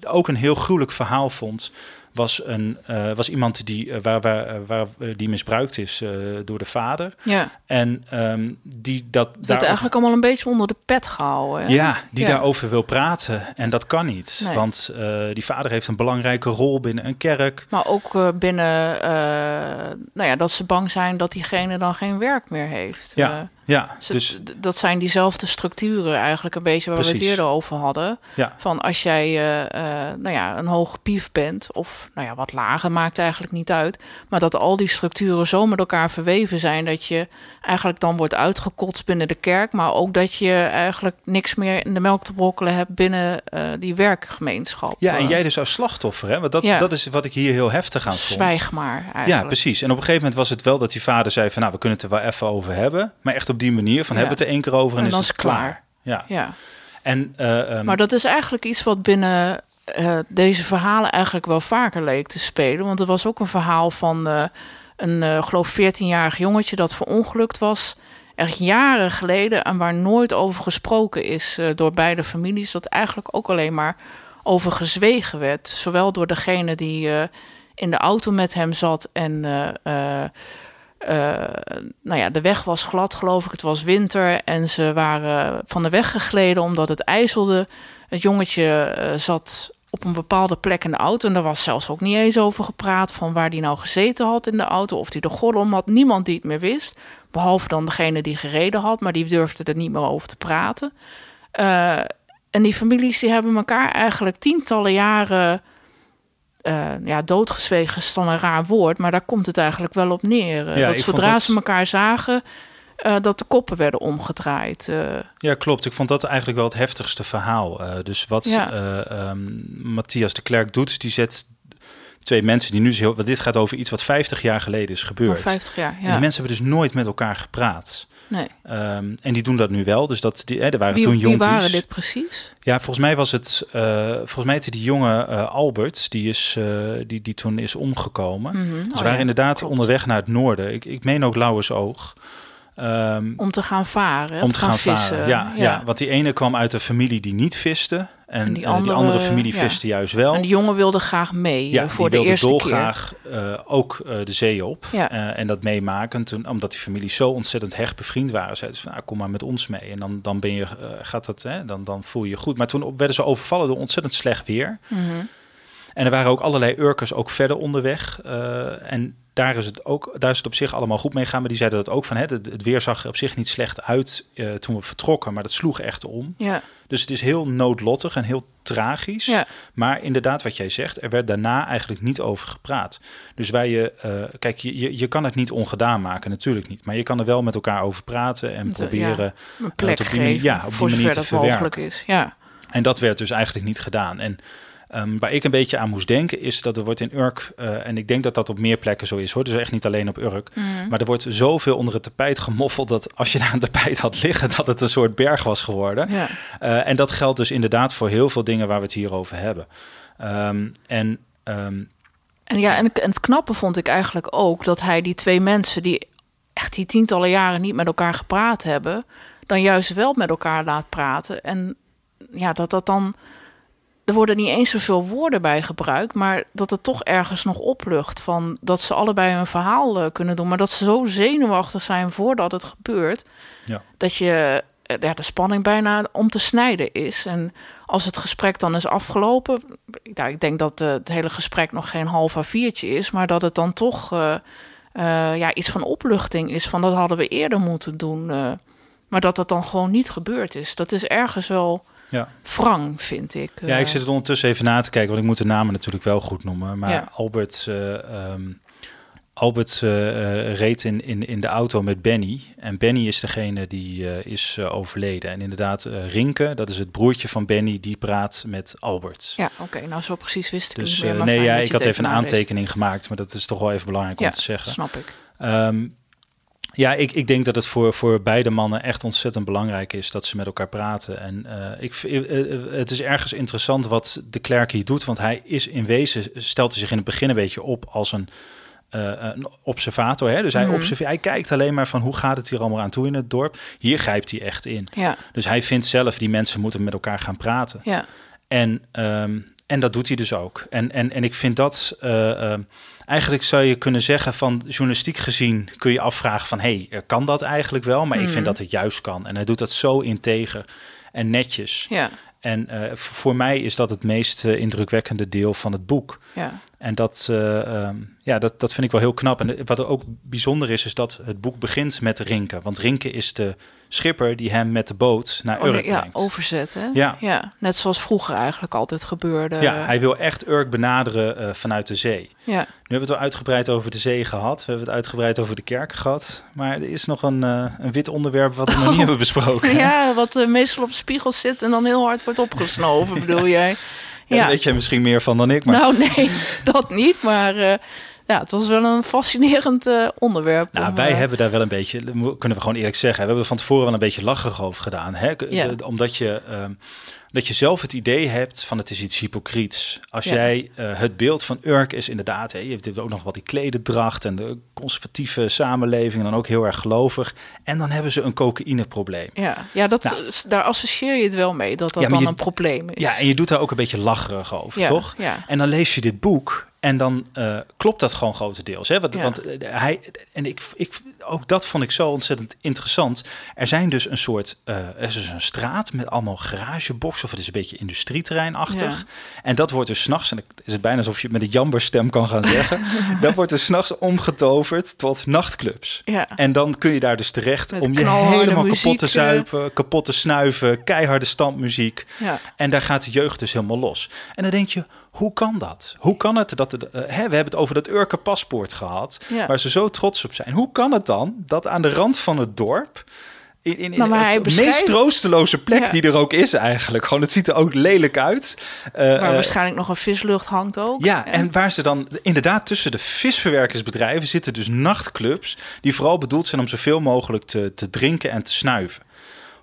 [SPEAKER 3] ook een heel gruwelijk verhaal vond, was, een, uh, was iemand die, uh, waar, waar, waar, die misbruikt is door de vader.
[SPEAKER 2] Ja.
[SPEAKER 3] En um, die dat.
[SPEAKER 2] Het werd eigenlijk allemaal een beetje onder de pet gehouden. Hè?
[SPEAKER 3] Ja, die
[SPEAKER 2] Ja.
[SPEAKER 3] daarover wil praten. En dat kan niet.
[SPEAKER 2] Nee.
[SPEAKER 3] Want die vader heeft een belangrijke rol binnen een kerk.
[SPEAKER 2] Maar ook binnen, nou ja, dat ze bang zijn dat diegene dan geen werk meer heeft.
[SPEAKER 3] Ja, ja. Dus
[SPEAKER 2] d- dat zijn diezelfde structuren eigenlijk een beetje waar we het eerder over hadden.
[SPEAKER 3] ja,
[SPEAKER 2] Van als jij eh, eh, nou ja, een hoge pief bent, of nou ja, wat lager, maakt eigenlijk niet uit. Maar dat al die structuren zo met elkaar verweven zijn dat je eigenlijk dan wordt uitgekotst binnen de kerk. Maar ook dat je eigenlijk niks meer in de melk te brokkelen hebt binnen eh, die werkgemeenschap.
[SPEAKER 3] ja, en jij dus als slachtoffer, hè? Want dat,
[SPEAKER 2] Ja.
[SPEAKER 3] dat is wat ik hier heel heftig aan vond.
[SPEAKER 2] Zwijg maar eigenlijk.
[SPEAKER 3] Ja, precies. En op een gegeven moment was het wel dat die vader zei van... nou, we kunnen het er wel even over hebben. Maar echt op die manier van
[SPEAKER 2] Ja.
[SPEAKER 3] hebben we het er één keer over en,
[SPEAKER 2] En
[SPEAKER 3] is
[SPEAKER 2] dan
[SPEAKER 3] het
[SPEAKER 2] is het klaar.
[SPEAKER 3] klaar. Ja.
[SPEAKER 2] Ja.
[SPEAKER 3] En, eh, ehm,
[SPEAKER 2] Maar dat is eigenlijk iets wat binnen eh, deze verhalen eigenlijk wel vaker leek te spelen. Want er was ook een verhaal van eh, een, geloof 14-jarig jongetje dat verongelukt was. Echt jaren geleden en waar nooit over gesproken is door beide families. Dat eigenlijk ook alleen maar over gezwegen werd. Zowel door degene die in de auto met hem zat en nou ja, de weg was glad, geloof ik. Het was winter en ze waren van de weg gegleden omdat het ijzelde. Het jongetje eh, zat op een bepaalde plek in de auto. En daar was zelfs ook niet eens over gepraat van waar die nou gezeten had in de auto. Of die de gordel om had. Niemand die het meer wist. Behalve dan degene die gereden had. Maar die durfde er niet meer over te praten. Eh, en die families die hebben elkaar eigenlijk tientallen jaren... eh, ja, doodgezwegen is dan een raar woord, maar daar komt het eigenlijk wel op neer. Eh,
[SPEAKER 3] Ja,
[SPEAKER 2] dat zodra
[SPEAKER 3] dat-
[SPEAKER 2] ze elkaar zagen, eh, dat de koppen werden omgedraaid.
[SPEAKER 3] Ja, klopt. Ik vond dat eigenlijk wel het heftigste verhaal. Dus wat
[SPEAKER 2] Ja.
[SPEAKER 3] eh, ehm, Matthias de Klerk doet, is die zet twee mensen die nu... dus Heel, want dit gaat over iets wat 50 jaar geleden is gebeurd.
[SPEAKER 2] Al 50 jaar,
[SPEAKER 3] En
[SPEAKER 2] ja.
[SPEAKER 3] die mensen hebben dus nooit met elkaar gepraat.
[SPEAKER 2] Nee.
[SPEAKER 3] Ehm, en die doen dat nu wel. Dus dat die, hè, er waren
[SPEAKER 2] Wie,
[SPEAKER 3] toen
[SPEAKER 2] wie
[SPEAKER 3] jonkies.
[SPEAKER 2] waren dit precies?
[SPEAKER 3] Ja, volgens mij was het. eh, volgens mij die jonge eh, Albert, die, is, eh, die, die toen is omgekomen.
[SPEAKER 2] Mhm.
[SPEAKER 3] Ze
[SPEAKER 2] Oh,
[SPEAKER 3] waren
[SPEAKER 2] ja,
[SPEAKER 3] inderdaad
[SPEAKER 2] klopt.
[SPEAKER 3] onderweg naar het noorden. Ik, ik meen ook Lauwersoog. Ehm
[SPEAKER 2] Om te gaan varen,
[SPEAKER 3] om te gaan,
[SPEAKER 2] vissen.
[SPEAKER 3] varen. Ja, ja. want die ene kwam uit een familie die niet viste. En,
[SPEAKER 2] En die
[SPEAKER 3] die,
[SPEAKER 2] andere,
[SPEAKER 3] andere, familie
[SPEAKER 2] ja.
[SPEAKER 3] viste juist wel.
[SPEAKER 2] En die jongen wilde graag mee
[SPEAKER 3] ja,
[SPEAKER 2] eh, voor
[SPEAKER 3] die
[SPEAKER 2] de eerste keer.
[SPEAKER 3] dolgraag eh, ook eh, de zee op.
[SPEAKER 2] Ja.
[SPEAKER 3] Eh, en dat meemaken. Toen, omdat die families zo ontzettend hecht bevriend waren. Zeiden ze van, nou, kom maar met ons mee. En dan, dan, ben je, eh, gaat dat, hè, dan, dan voel je je goed. Maar toen werden ze overvallen door ontzettend slecht weer.
[SPEAKER 2] Mhm.
[SPEAKER 3] En er waren ook allerlei Urkers ook verder onderweg. Eh, en daar is, het ook, daar is het op zich allemaal goed mee gegaan. Maar die zeiden dat ook van, hè, het, het weer zag er op zich niet slecht uit eh, toen we vertrokken. Maar dat sloeg echt om.
[SPEAKER 2] Ja,
[SPEAKER 3] Dus het is heel noodlottig en heel tragisch.
[SPEAKER 2] ja.
[SPEAKER 3] Maar inderdaad, wat jij zegt, er werd daarna eigenlijk niet over gepraat. Dus waar je, eh, kijk, je, je, je kan het niet ongedaan maken, natuurlijk niet. Maar je kan er wel met elkaar over praten en
[SPEAKER 2] eh,
[SPEAKER 3] proberen.
[SPEAKER 2] een plek
[SPEAKER 3] op die
[SPEAKER 2] geven,
[SPEAKER 3] ja, op die manier te
[SPEAKER 2] dat
[SPEAKER 3] verwerken.
[SPEAKER 2] mogelijk is. Ja,
[SPEAKER 3] En dat werd dus eigenlijk niet gedaan. En ehm, waar ik een beetje aan moest denken, is dat er wordt in Urk, eh, en ik denk dat dat op meer plekken zo is hoor, dus echt niet alleen op Urk.
[SPEAKER 2] Mhm.
[SPEAKER 3] Maar er wordt zoveel onder het tapijt gemoffeld dat als je daar een tapijt had liggen, dat het een soort berg was geworden.
[SPEAKER 2] ja.
[SPEAKER 3] Eh, en dat geldt dus inderdaad voor heel veel dingen waar we het hier over hebben. Ehm, en ehm,
[SPEAKER 2] En ja, en, en het knappe vond ik eigenlijk ook dat hij die twee mensen die echt die tientallen jaren niet met elkaar gepraat hebben, dan juist wel met elkaar laat praten. En ja, dat dat dan. Er worden niet eens zoveel woorden bij gebruikt, maar dat het toch ergens nog oplucht van dat ze allebei een verhaal eh, kunnen doen, maar dat ze zo zenuwachtig zijn voordat het gebeurt,
[SPEAKER 3] Ja.
[SPEAKER 2] dat je eh, ja, de spanning bijna om te snijden is. En als het gesprek dan is afgelopen, nou, ik denk dat eh, het hele gesprek nog geen half A4'tje is, maar dat het dan toch ja, iets van opluchting is. Van dat hadden we eerder moeten doen. maar dat dat dan gewoon niet gebeurd is. Dat is ergens wel
[SPEAKER 3] ja.
[SPEAKER 2] wrang, vind ik.
[SPEAKER 3] ja, ik
[SPEAKER 2] Eh,
[SPEAKER 3] zit het ondertussen even na te kijken, want ik moet de namen natuurlijk wel goed noemen. Maar
[SPEAKER 2] Ja.
[SPEAKER 3] Albert, eh, ehm, Albert uh, reed in, in, in de auto met Benny. En Benny is degene die uh, is overleden. En inderdaad, Rinke, dat is het broertje van Benny, die praat met Albert.
[SPEAKER 2] Ja, oké. Okay, nou, zo precies wist ik
[SPEAKER 3] dus,
[SPEAKER 2] niet meer.
[SPEAKER 3] nee, ja, ik had even een aantekening gemaakt, maar dat is toch wel even belangrijk
[SPEAKER 2] ja,
[SPEAKER 3] om te zeggen.
[SPEAKER 2] snap ik.
[SPEAKER 3] Um, ja, ik, ik denk dat het voor, voor beide mannen echt ontzettend belangrijk is dat ze met elkaar praten. En uh, ik, uh, het is ergens interessant wat de Klerk hier doet, want hij is in wezen, stelt hij zich in het begin een beetje op als een, uh, een observator. Hè? Dus hij,
[SPEAKER 2] Mhm.
[SPEAKER 3] observeert, hij kijkt alleen maar van hoe gaat het hier allemaal aan toe in het dorp. Hier grijpt hij echt in.
[SPEAKER 2] Ja,
[SPEAKER 3] Dus hij vindt zelf, die mensen moeten met elkaar gaan praten.
[SPEAKER 2] ja,
[SPEAKER 3] En, ehm, en dat doet hij dus ook. En, en, en ik vind dat... eh, ehm, eigenlijk zou je kunnen zeggen van journalistiek gezien... kun je afvragen van, hé, hey, kan dat eigenlijk wel? Maar ik vind
[SPEAKER 2] Mhm.
[SPEAKER 3] dat het juist kan. En hij doet dat zo integer en netjes.
[SPEAKER 2] ja,
[SPEAKER 3] En eh, voor mij is dat het meest eh, indrukwekkende deel van het boek.
[SPEAKER 2] ja.
[SPEAKER 3] En dat, eh, ehm, ja, dat, dat vind ik wel heel knap. En wat er ook bijzonder is, is dat het boek begint met Rinke. Want Rinke is de schipper die hem met de boot naar
[SPEAKER 2] Oh,
[SPEAKER 3] Urk
[SPEAKER 2] nee, ja,
[SPEAKER 3] brengt.
[SPEAKER 2] overzetten.
[SPEAKER 3] Ja.
[SPEAKER 2] ja, net zoals vroeger eigenlijk altijd gebeurde.
[SPEAKER 3] Ja, hij wil echt Urk benaderen eh, vanuit de zee.
[SPEAKER 2] ja.
[SPEAKER 3] Nu hebben we het wel uitgebreid over de zee gehad. We hebben het uitgebreid over de kerken gehad. Maar er is nog een, eh, een wit onderwerp wat we nog niet hebben besproken.
[SPEAKER 2] ja, wat meestal op de spiegel zit en dan heel hard wordt opgesnoven, bedoel jij?
[SPEAKER 3] Ja, weet jij misschien meer van dan ik. Maar
[SPEAKER 2] Nou, nee, dat niet. Maar eh, ja, het was wel een fascinerend eh, onderwerp.
[SPEAKER 3] nou,
[SPEAKER 2] om,
[SPEAKER 3] wij
[SPEAKER 2] eh,
[SPEAKER 3] hebben daar wel een beetje, kunnen we gewoon eerlijk zeggen, we hebben van tevoren wel een beetje lacherig over gedaan. Hè? De- omdat je, ehm, dat je zelf het idee hebt van het is iets hypocriets. Als jij eh, het beeld van Urk is inderdaad, hè, je hebt ook nog wat die klededracht en de conservatieve samenleving en dan ook heel erg gelovig. En dan hebben ze een cocaïneprobleem.
[SPEAKER 2] Ja, ja dat,
[SPEAKER 3] Nou.
[SPEAKER 2] daar associeer je het wel mee, dat dat
[SPEAKER 3] Ja,
[SPEAKER 2] dan
[SPEAKER 3] je-
[SPEAKER 2] een probleem is.
[SPEAKER 3] Ja, en je doet daar ook een beetje lacherig over,
[SPEAKER 2] Ja,
[SPEAKER 3] toch?
[SPEAKER 2] ja.
[SPEAKER 3] En dan lees je dit boek en dan eh, klopt dat gewoon grotendeels. Hè? Want,
[SPEAKER 2] Ja.
[SPEAKER 3] want eh, hij, en ik, ik, ook dat vond ik zo ontzettend interessant. Er zijn dus een soort, eh, er is dus een straat met allemaal garageboxen, of het is een beetje industrieterreinachtig.
[SPEAKER 2] Ja.
[SPEAKER 3] En dat wordt dus s'nachts, en het is het bijna alsof je het met een jamberstem kan gaan zeggen, dat wordt dus s'nachts omgetoverd tot nachtclubs.
[SPEAKER 2] Ja.
[SPEAKER 3] En dan kun je daar dus terecht
[SPEAKER 2] Met
[SPEAKER 3] om je helemaal kapot
[SPEAKER 2] muziek,
[SPEAKER 3] te
[SPEAKER 2] eh.
[SPEAKER 3] zuipen, kapot te snuiven, keiharde standmuziek.
[SPEAKER 2] Ja.
[SPEAKER 3] En daar gaat de jeugd dus helemaal los. En dan denk je, hoe kan dat? Hoe kan het dat... Eh, hè, we hebben het over dat Urke paspoort gehad,
[SPEAKER 2] Ja.
[SPEAKER 3] waar ze zo trots op zijn. Hoe kan het dan dat aan de rand van het dorp... In, in, in
[SPEAKER 2] Nou, maar hij
[SPEAKER 3] de
[SPEAKER 2] beschrijft-
[SPEAKER 3] meest troosteloze plek
[SPEAKER 2] Ja.
[SPEAKER 3] die er ook is eigenlijk. Gewoon, het ziet er ook lelijk uit. Eh,
[SPEAKER 2] Waar
[SPEAKER 3] eh,
[SPEAKER 2] waarschijnlijk nog een vislucht hangt ook.
[SPEAKER 3] ja, en waar ze dan inderdaad tussen de visverwerkersbedrijven zitten dus nachtclubs die vooral bedoeld zijn om zoveel mogelijk te, te drinken en te snuiven.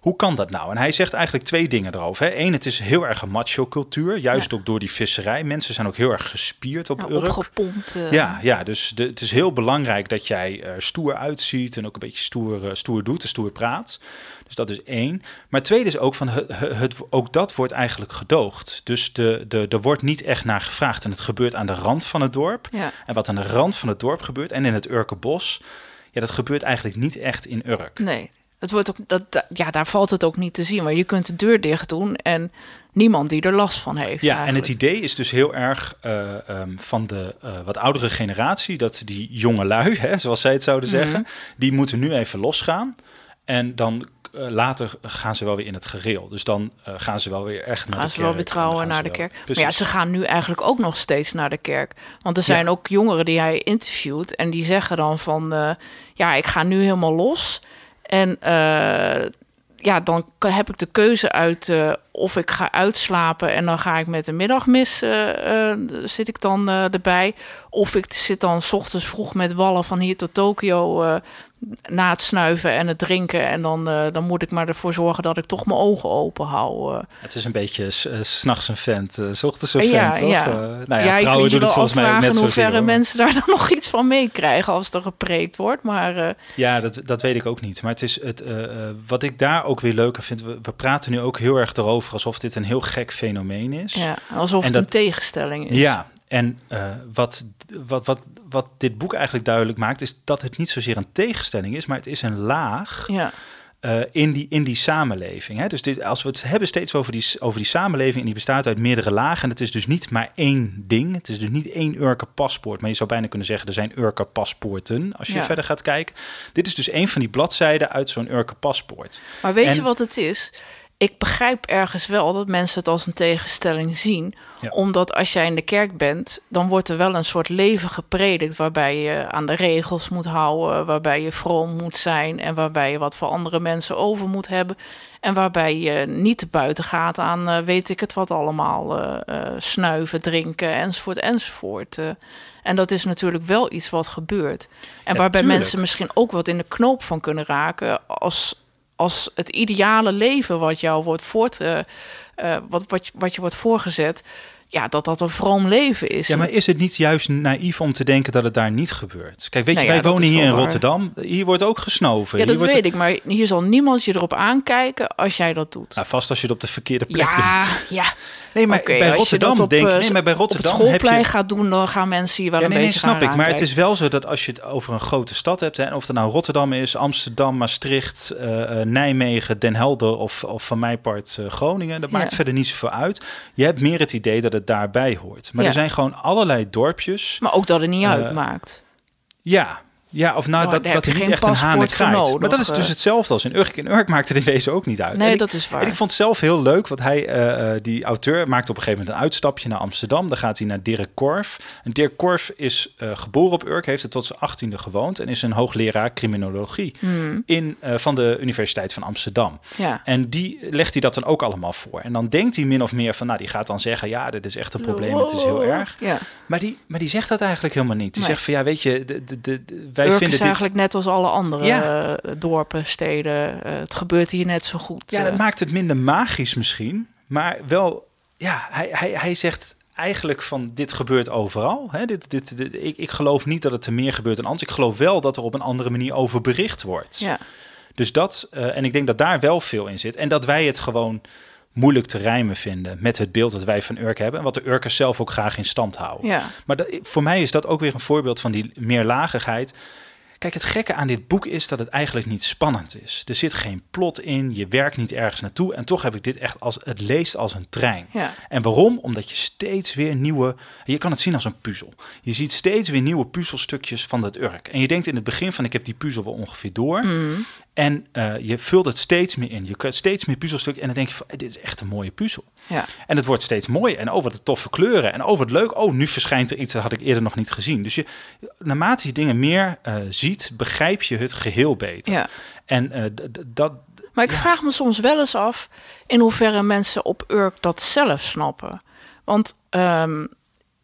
[SPEAKER 3] Hoe kan dat nou? En hij zegt eigenlijk twee dingen erover. Hè. Eén, het is heel erg een macho cultuur, juist
[SPEAKER 2] Ja.
[SPEAKER 3] ook door die visserij. Mensen zijn ook heel erg gespierd op
[SPEAKER 2] Ja,
[SPEAKER 3] Urk.
[SPEAKER 2] opgepompt. eh,
[SPEAKER 3] Ja, ja, dus de, het is heel belangrijk dat jij er stoer uitziet en ook een beetje stoer, eh, stoer doet en stoer praat. Dus dat is één. Maar tweede is ook van het, het, ook dat wordt eigenlijk gedoogd. Dus de, de, er wordt niet echt naar gevraagd. En het gebeurt aan de rand van het dorp.
[SPEAKER 2] Ja.
[SPEAKER 3] En wat aan de rand van het dorp gebeurt en in het Urkenbos, ja, dat gebeurt eigenlijk niet echt in Urk.
[SPEAKER 2] Nee, het wordt ook, dat, ja, daar valt het ook niet te zien. Maar je kunt de deur dicht doen en niemand die er last van heeft.
[SPEAKER 3] Ja, en het idee is dus heel erg eh, ehm, van de eh, wat oudere generatie, dat die jonge lui, hè, zoals zij het zouden
[SPEAKER 2] Mhm.
[SPEAKER 3] zeggen, die moeten nu even losgaan. En dan eh, later gaan ze wel weer in het gereel. Dus dan gaan ze wel weer echt naar
[SPEAKER 2] gaan
[SPEAKER 3] de
[SPEAKER 2] ze wel
[SPEAKER 3] kerk
[SPEAKER 2] weer
[SPEAKER 3] en
[SPEAKER 2] trouwen
[SPEAKER 3] dan gaan
[SPEAKER 2] naar de
[SPEAKER 3] ze wel-
[SPEAKER 2] kerk.
[SPEAKER 3] Precies.
[SPEAKER 2] Maar ja, ze gaan nu eigenlijk ook nog steeds naar de kerk. Want er zijn
[SPEAKER 3] Ja.
[SPEAKER 2] ook jongeren die hij interviewt en die zeggen dan van, ja, ik ga nu helemaal los. En eh, ja, dan heb ik de keuze uit eh, of ik ga uitslapen en dan ga ik met de middagmis eh, eh, zit ik dan erbij. Of ik zit dan 's ochtends vroeg met wallen van hier tot Tokio na het snuiven en het drinken. En dan, eh, dan moet ik maar ervoor zorgen dat ik toch mijn ogen open hou. eh.
[SPEAKER 3] Het is een beetje s- eh, s'nachts een vent, s ochtends een
[SPEAKER 2] Ja,
[SPEAKER 3] vent, toch?
[SPEAKER 2] ja.
[SPEAKER 3] Nou ja,
[SPEAKER 2] ja, ik
[SPEAKER 3] vrouwen
[SPEAKER 2] je
[SPEAKER 3] doen het volgens mij ook net zo
[SPEAKER 2] hoeverre mensen daar dan nog iets van meekrijgen als er gepreekt wordt. Maar
[SPEAKER 3] Ja, dat, dat weet ik ook niet. Maar het is het, wat ik daar ook weer leuker vind. We, we praten nu ook heel erg erover alsof dit een heel gek fenomeen is.
[SPEAKER 2] ja, alsof
[SPEAKER 3] En
[SPEAKER 2] het
[SPEAKER 3] dat-
[SPEAKER 2] een tegenstelling is.
[SPEAKER 3] Ja, en eh, wat, wat, wat, wat dit boek eigenlijk duidelijk maakt, is dat het niet zozeer een tegenstelling is, maar het is een laag
[SPEAKER 2] Ja,
[SPEAKER 3] eh, in, die, in die samenleving. Hè? Dus dit, als we het hebben steeds over die, over die samenleving, en die bestaat uit meerdere lagen, en het is dus niet maar één ding. Het is dus niet één Urker paspoort, maar je zou bijna kunnen zeggen, er zijn Urker paspoorten, als je
[SPEAKER 2] Ja.
[SPEAKER 3] verder gaat kijken. Dit is dus een van die bladzijden uit zo'n Urker paspoort.
[SPEAKER 2] maar weet je wat het is? Ik begrijp ergens wel dat mensen het als een tegenstelling zien.
[SPEAKER 3] Ja.
[SPEAKER 2] Omdat als jij in de kerk bent, dan wordt er wel een soort leven gepredikt. Waarbij je aan de regels moet houden, waarbij je vroom moet zijn en waarbij je wat voor andere mensen over moet hebben. En waarbij je niet te buiten gaat aan eh, weet ik het wat allemaal, eh, eh, snuiven, drinken enzovoort enzovoort. en dat is natuurlijk wel iets wat gebeurt. En
[SPEAKER 3] Ja,
[SPEAKER 2] waarbij
[SPEAKER 3] tuurlijk.
[SPEAKER 2] mensen misschien ook wat in de knoop van kunnen raken als, als het ideale leven wat jou wordt voort, eh, eh, wat, wat, je- wat je wordt voorgezet, ja, dat dat een vroom leven is.
[SPEAKER 3] Ja, maar is het niet juist naïef om te denken dat het daar niet gebeurt? Kijk, weet
[SPEAKER 2] Nou
[SPEAKER 3] je,
[SPEAKER 2] ja,
[SPEAKER 3] wij wonen hier in
[SPEAKER 2] waar.
[SPEAKER 3] Rotterdam. Hier wordt ook gesnoven.
[SPEAKER 2] ja,
[SPEAKER 3] hier
[SPEAKER 2] dat
[SPEAKER 3] wordt
[SPEAKER 2] weet ik, maar hier zal niemand je erop aankijken als jij dat doet.
[SPEAKER 3] Nou, vast als je het op de verkeerde plek
[SPEAKER 2] ja,
[SPEAKER 3] doet.
[SPEAKER 2] ja.
[SPEAKER 3] Nee, maar bij Rotterdam
[SPEAKER 2] op,
[SPEAKER 3] denk
[SPEAKER 2] eh,
[SPEAKER 3] ik... Nee, maar bij
[SPEAKER 2] op
[SPEAKER 3] Rotterdam heb
[SPEAKER 2] schoolplein
[SPEAKER 3] je...
[SPEAKER 2] gaat doen, dan gaan mensen hier wel
[SPEAKER 3] Ja,
[SPEAKER 2] een
[SPEAKER 3] nee, nee,
[SPEAKER 2] beetje
[SPEAKER 3] snap
[SPEAKER 2] raar
[SPEAKER 3] ik. Maar het is wel zo dat als je het over een grote stad hebt... Hè, en of het nou Rotterdam is, Amsterdam, Maastricht, eh, eh, Nijmegen, Den Helder... of, of van mijn part eh, Groningen, dat
[SPEAKER 2] Ja.
[SPEAKER 3] maakt verder niet zoveel uit. Je hebt meer het idee dat het daarbij hoort. Maar
[SPEAKER 2] Ja.
[SPEAKER 3] er zijn gewoon allerlei dorpjes...
[SPEAKER 2] Maar ook dat het niet
[SPEAKER 3] Eh,
[SPEAKER 2] uitmaakt.
[SPEAKER 3] Ja, ja of nou,
[SPEAKER 2] Nou,
[SPEAKER 3] dat, dat
[SPEAKER 2] je
[SPEAKER 3] niet echt een krijgt.
[SPEAKER 2] nodig,
[SPEAKER 3] Maar dat is dus
[SPEAKER 2] eh.
[SPEAKER 3] hetzelfde als in Urk. In Urk maakte dit deze ook niet uit.
[SPEAKER 2] Nee,
[SPEAKER 3] ik-
[SPEAKER 2] dat is waar.
[SPEAKER 3] En ik vond het zelf heel leuk, want hij, eh, eh, die auteur maakte op een gegeven moment een uitstapje naar Amsterdam. Dan gaat hij naar Dirk Korf. En Dirk Korf is geboren op Urk, heeft er tot zijn achttiende gewoond en is een hoogleraar criminologie
[SPEAKER 2] Hmm,
[SPEAKER 3] in, van de Universiteit van Amsterdam.
[SPEAKER 2] ja.
[SPEAKER 3] En die legt hij dat dan ook allemaal voor. En dan denkt hij min of meer van, nou, die gaat dan zeggen, ja, dit is echt een probleem, het is heel erg.
[SPEAKER 2] Ja.
[SPEAKER 3] Maar die, maar die zegt dat eigenlijk helemaal niet. Die
[SPEAKER 2] Nee.
[SPEAKER 3] zegt van, ja, weet je, de, de, de, de- wij
[SPEAKER 2] Urk
[SPEAKER 3] vinden
[SPEAKER 2] is
[SPEAKER 3] dit...
[SPEAKER 2] eigenlijk net als alle andere
[SPEAKER 3] Ja.
[SPEAKER 2] eh, dorpen, steden. eh, het gebeurt hier net zo goed.
[SPEAKER 3] Ja, dat
[SPEAKER 2] eh.
[SPEAKER 3] maakt het minder magisch misschien. Maar wel, ja, hij, hij, hij zegt eigenlijk van dit gebeurt overal. Hè? Dit, dit, dit- ik, ik geloof niet dat het er meer gebeurt dan anders. Ik geloof wel dat er op een andere manier over bericht wordt.
[SPEAKER 2] ja.
[SPEAKER 3] Dus dat, en ik denk dat daar wel veel in zit. En dat wij het gewoon moeilijk te rijmen vinden met het beeld dat wij van Urk hebben. En wat de Urkers zelf ook graag in stand houden.
[SPEAKER 2] ja.
[SPEAKER 3] Maar dat, voor mij is dat ook weer een voorbeeld van die meerlagigheid. Kijk, het gekke aan dit boek is dat het eigenlijk niet spannend is. Er zit geen plot in, je werkt niet ergens naartoe. En toch heb ik dit echt als, het leest als een trein.
[SPEAKER 2] Ja.
[SPEAKER 3] En waarom? Omdat je steeds weer nieuwe, je kan het zien als een puzzel. Je ziet steeds weer nieuwe puzzelstukjes van dat Urk. En je denkt in het begin van ik heb die puzzel wel ongeveer door.
[SPEAKER 2] Mm.
[SPEAKER 3] En eh, je vult het steeds meer in. Je krijgt steeds meer puzzelstukjes en dan denk je van dit is echt een mooie puzzel.
[SPEAKER 2] Ja.
[SPEAKER 3] En het wordt steeds mooier. En oh, wat een toffe kleuren. En oh, wat leuk. Oh, nu verschijnt er iets dat had ik eerder nog niet gezien. Dus je, naarmate je dingen meer eh, ziet, begrijp je het geheel beter.
[SPEAKER 2] ja.
[SPEAKER 3] En eh, dat...
[SPEAKER 2] Maar ik
[SPEAKER 3] Ja.
[SPEAKER 2] vraag me soms wel eens af in hoeverre mensen op Urk dat zelf snappen. Want ehm,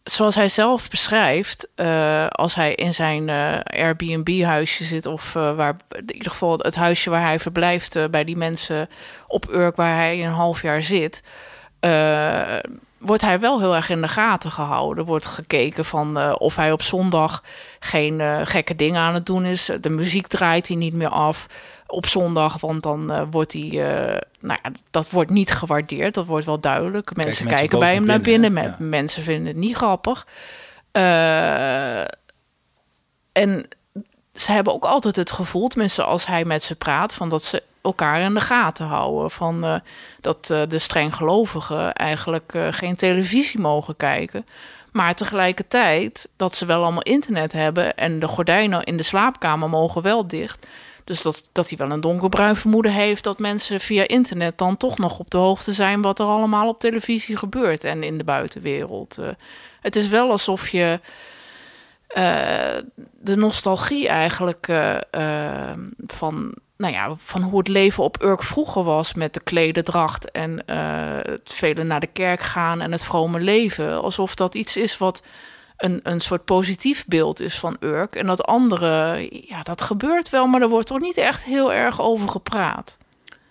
[SPEAKER 2] zoals hij zelf beschrijft, eh, als hij in zijn Airbnb-huisje zit, of waar in ieder geval het huisje waar hij verblijft bij die mensen op Urk, waar hij een half jaar zit. Eh, wordt hij wel heel erg in de gaten gehouden. Er wordt gekeken van eh, of hij op zondag geen eh, gekke dingen aan het doen is. De muziek draait hij niet meer af op zondag, want dan wordt hij, nou ja, dat wordt niet gewaardeerd. Dat wordt wel duidelijk. Mensen
[SPEAKER 3] mensen
[SPEAKER 2] kijken bij hem naar
[SPEAKER 3] binnen, Ja.
[SPEAKER 2] Mensen vinden het niet grappig. En ze hebben ook altijd het gevoel, tenminste als hij met ze praat, van dat ze elkaar in de gaten houden. Van eh, dat eh, de strenggelovigen eigenlijk eh, geen televisie mogen kijken. Maar tegelijkertijd dat ze wel allemaal internet hebben en de gordijnen in de slaapkamer mogen wel dicht. Dus dat, dat hij wel een donkerbruin vermoeden heeft dat mensen via internet dan toch nog op de hoogte zijn wat er allemaal op televisie gebeurt en in de buitenwereld. Het is wel alsof je de nostalgie eigenlijk van, nou ja, van hoe het leven op Urk vroeger was met de klededracht en eh, het vele naar de kerk gaan en het vrome leven. Alsof dat iets is wat een, een soort positief beeld is van Urk. En dat andere, ja, dat gebeurt wel, maar er wordt toch niet echt heel erg over gepraat.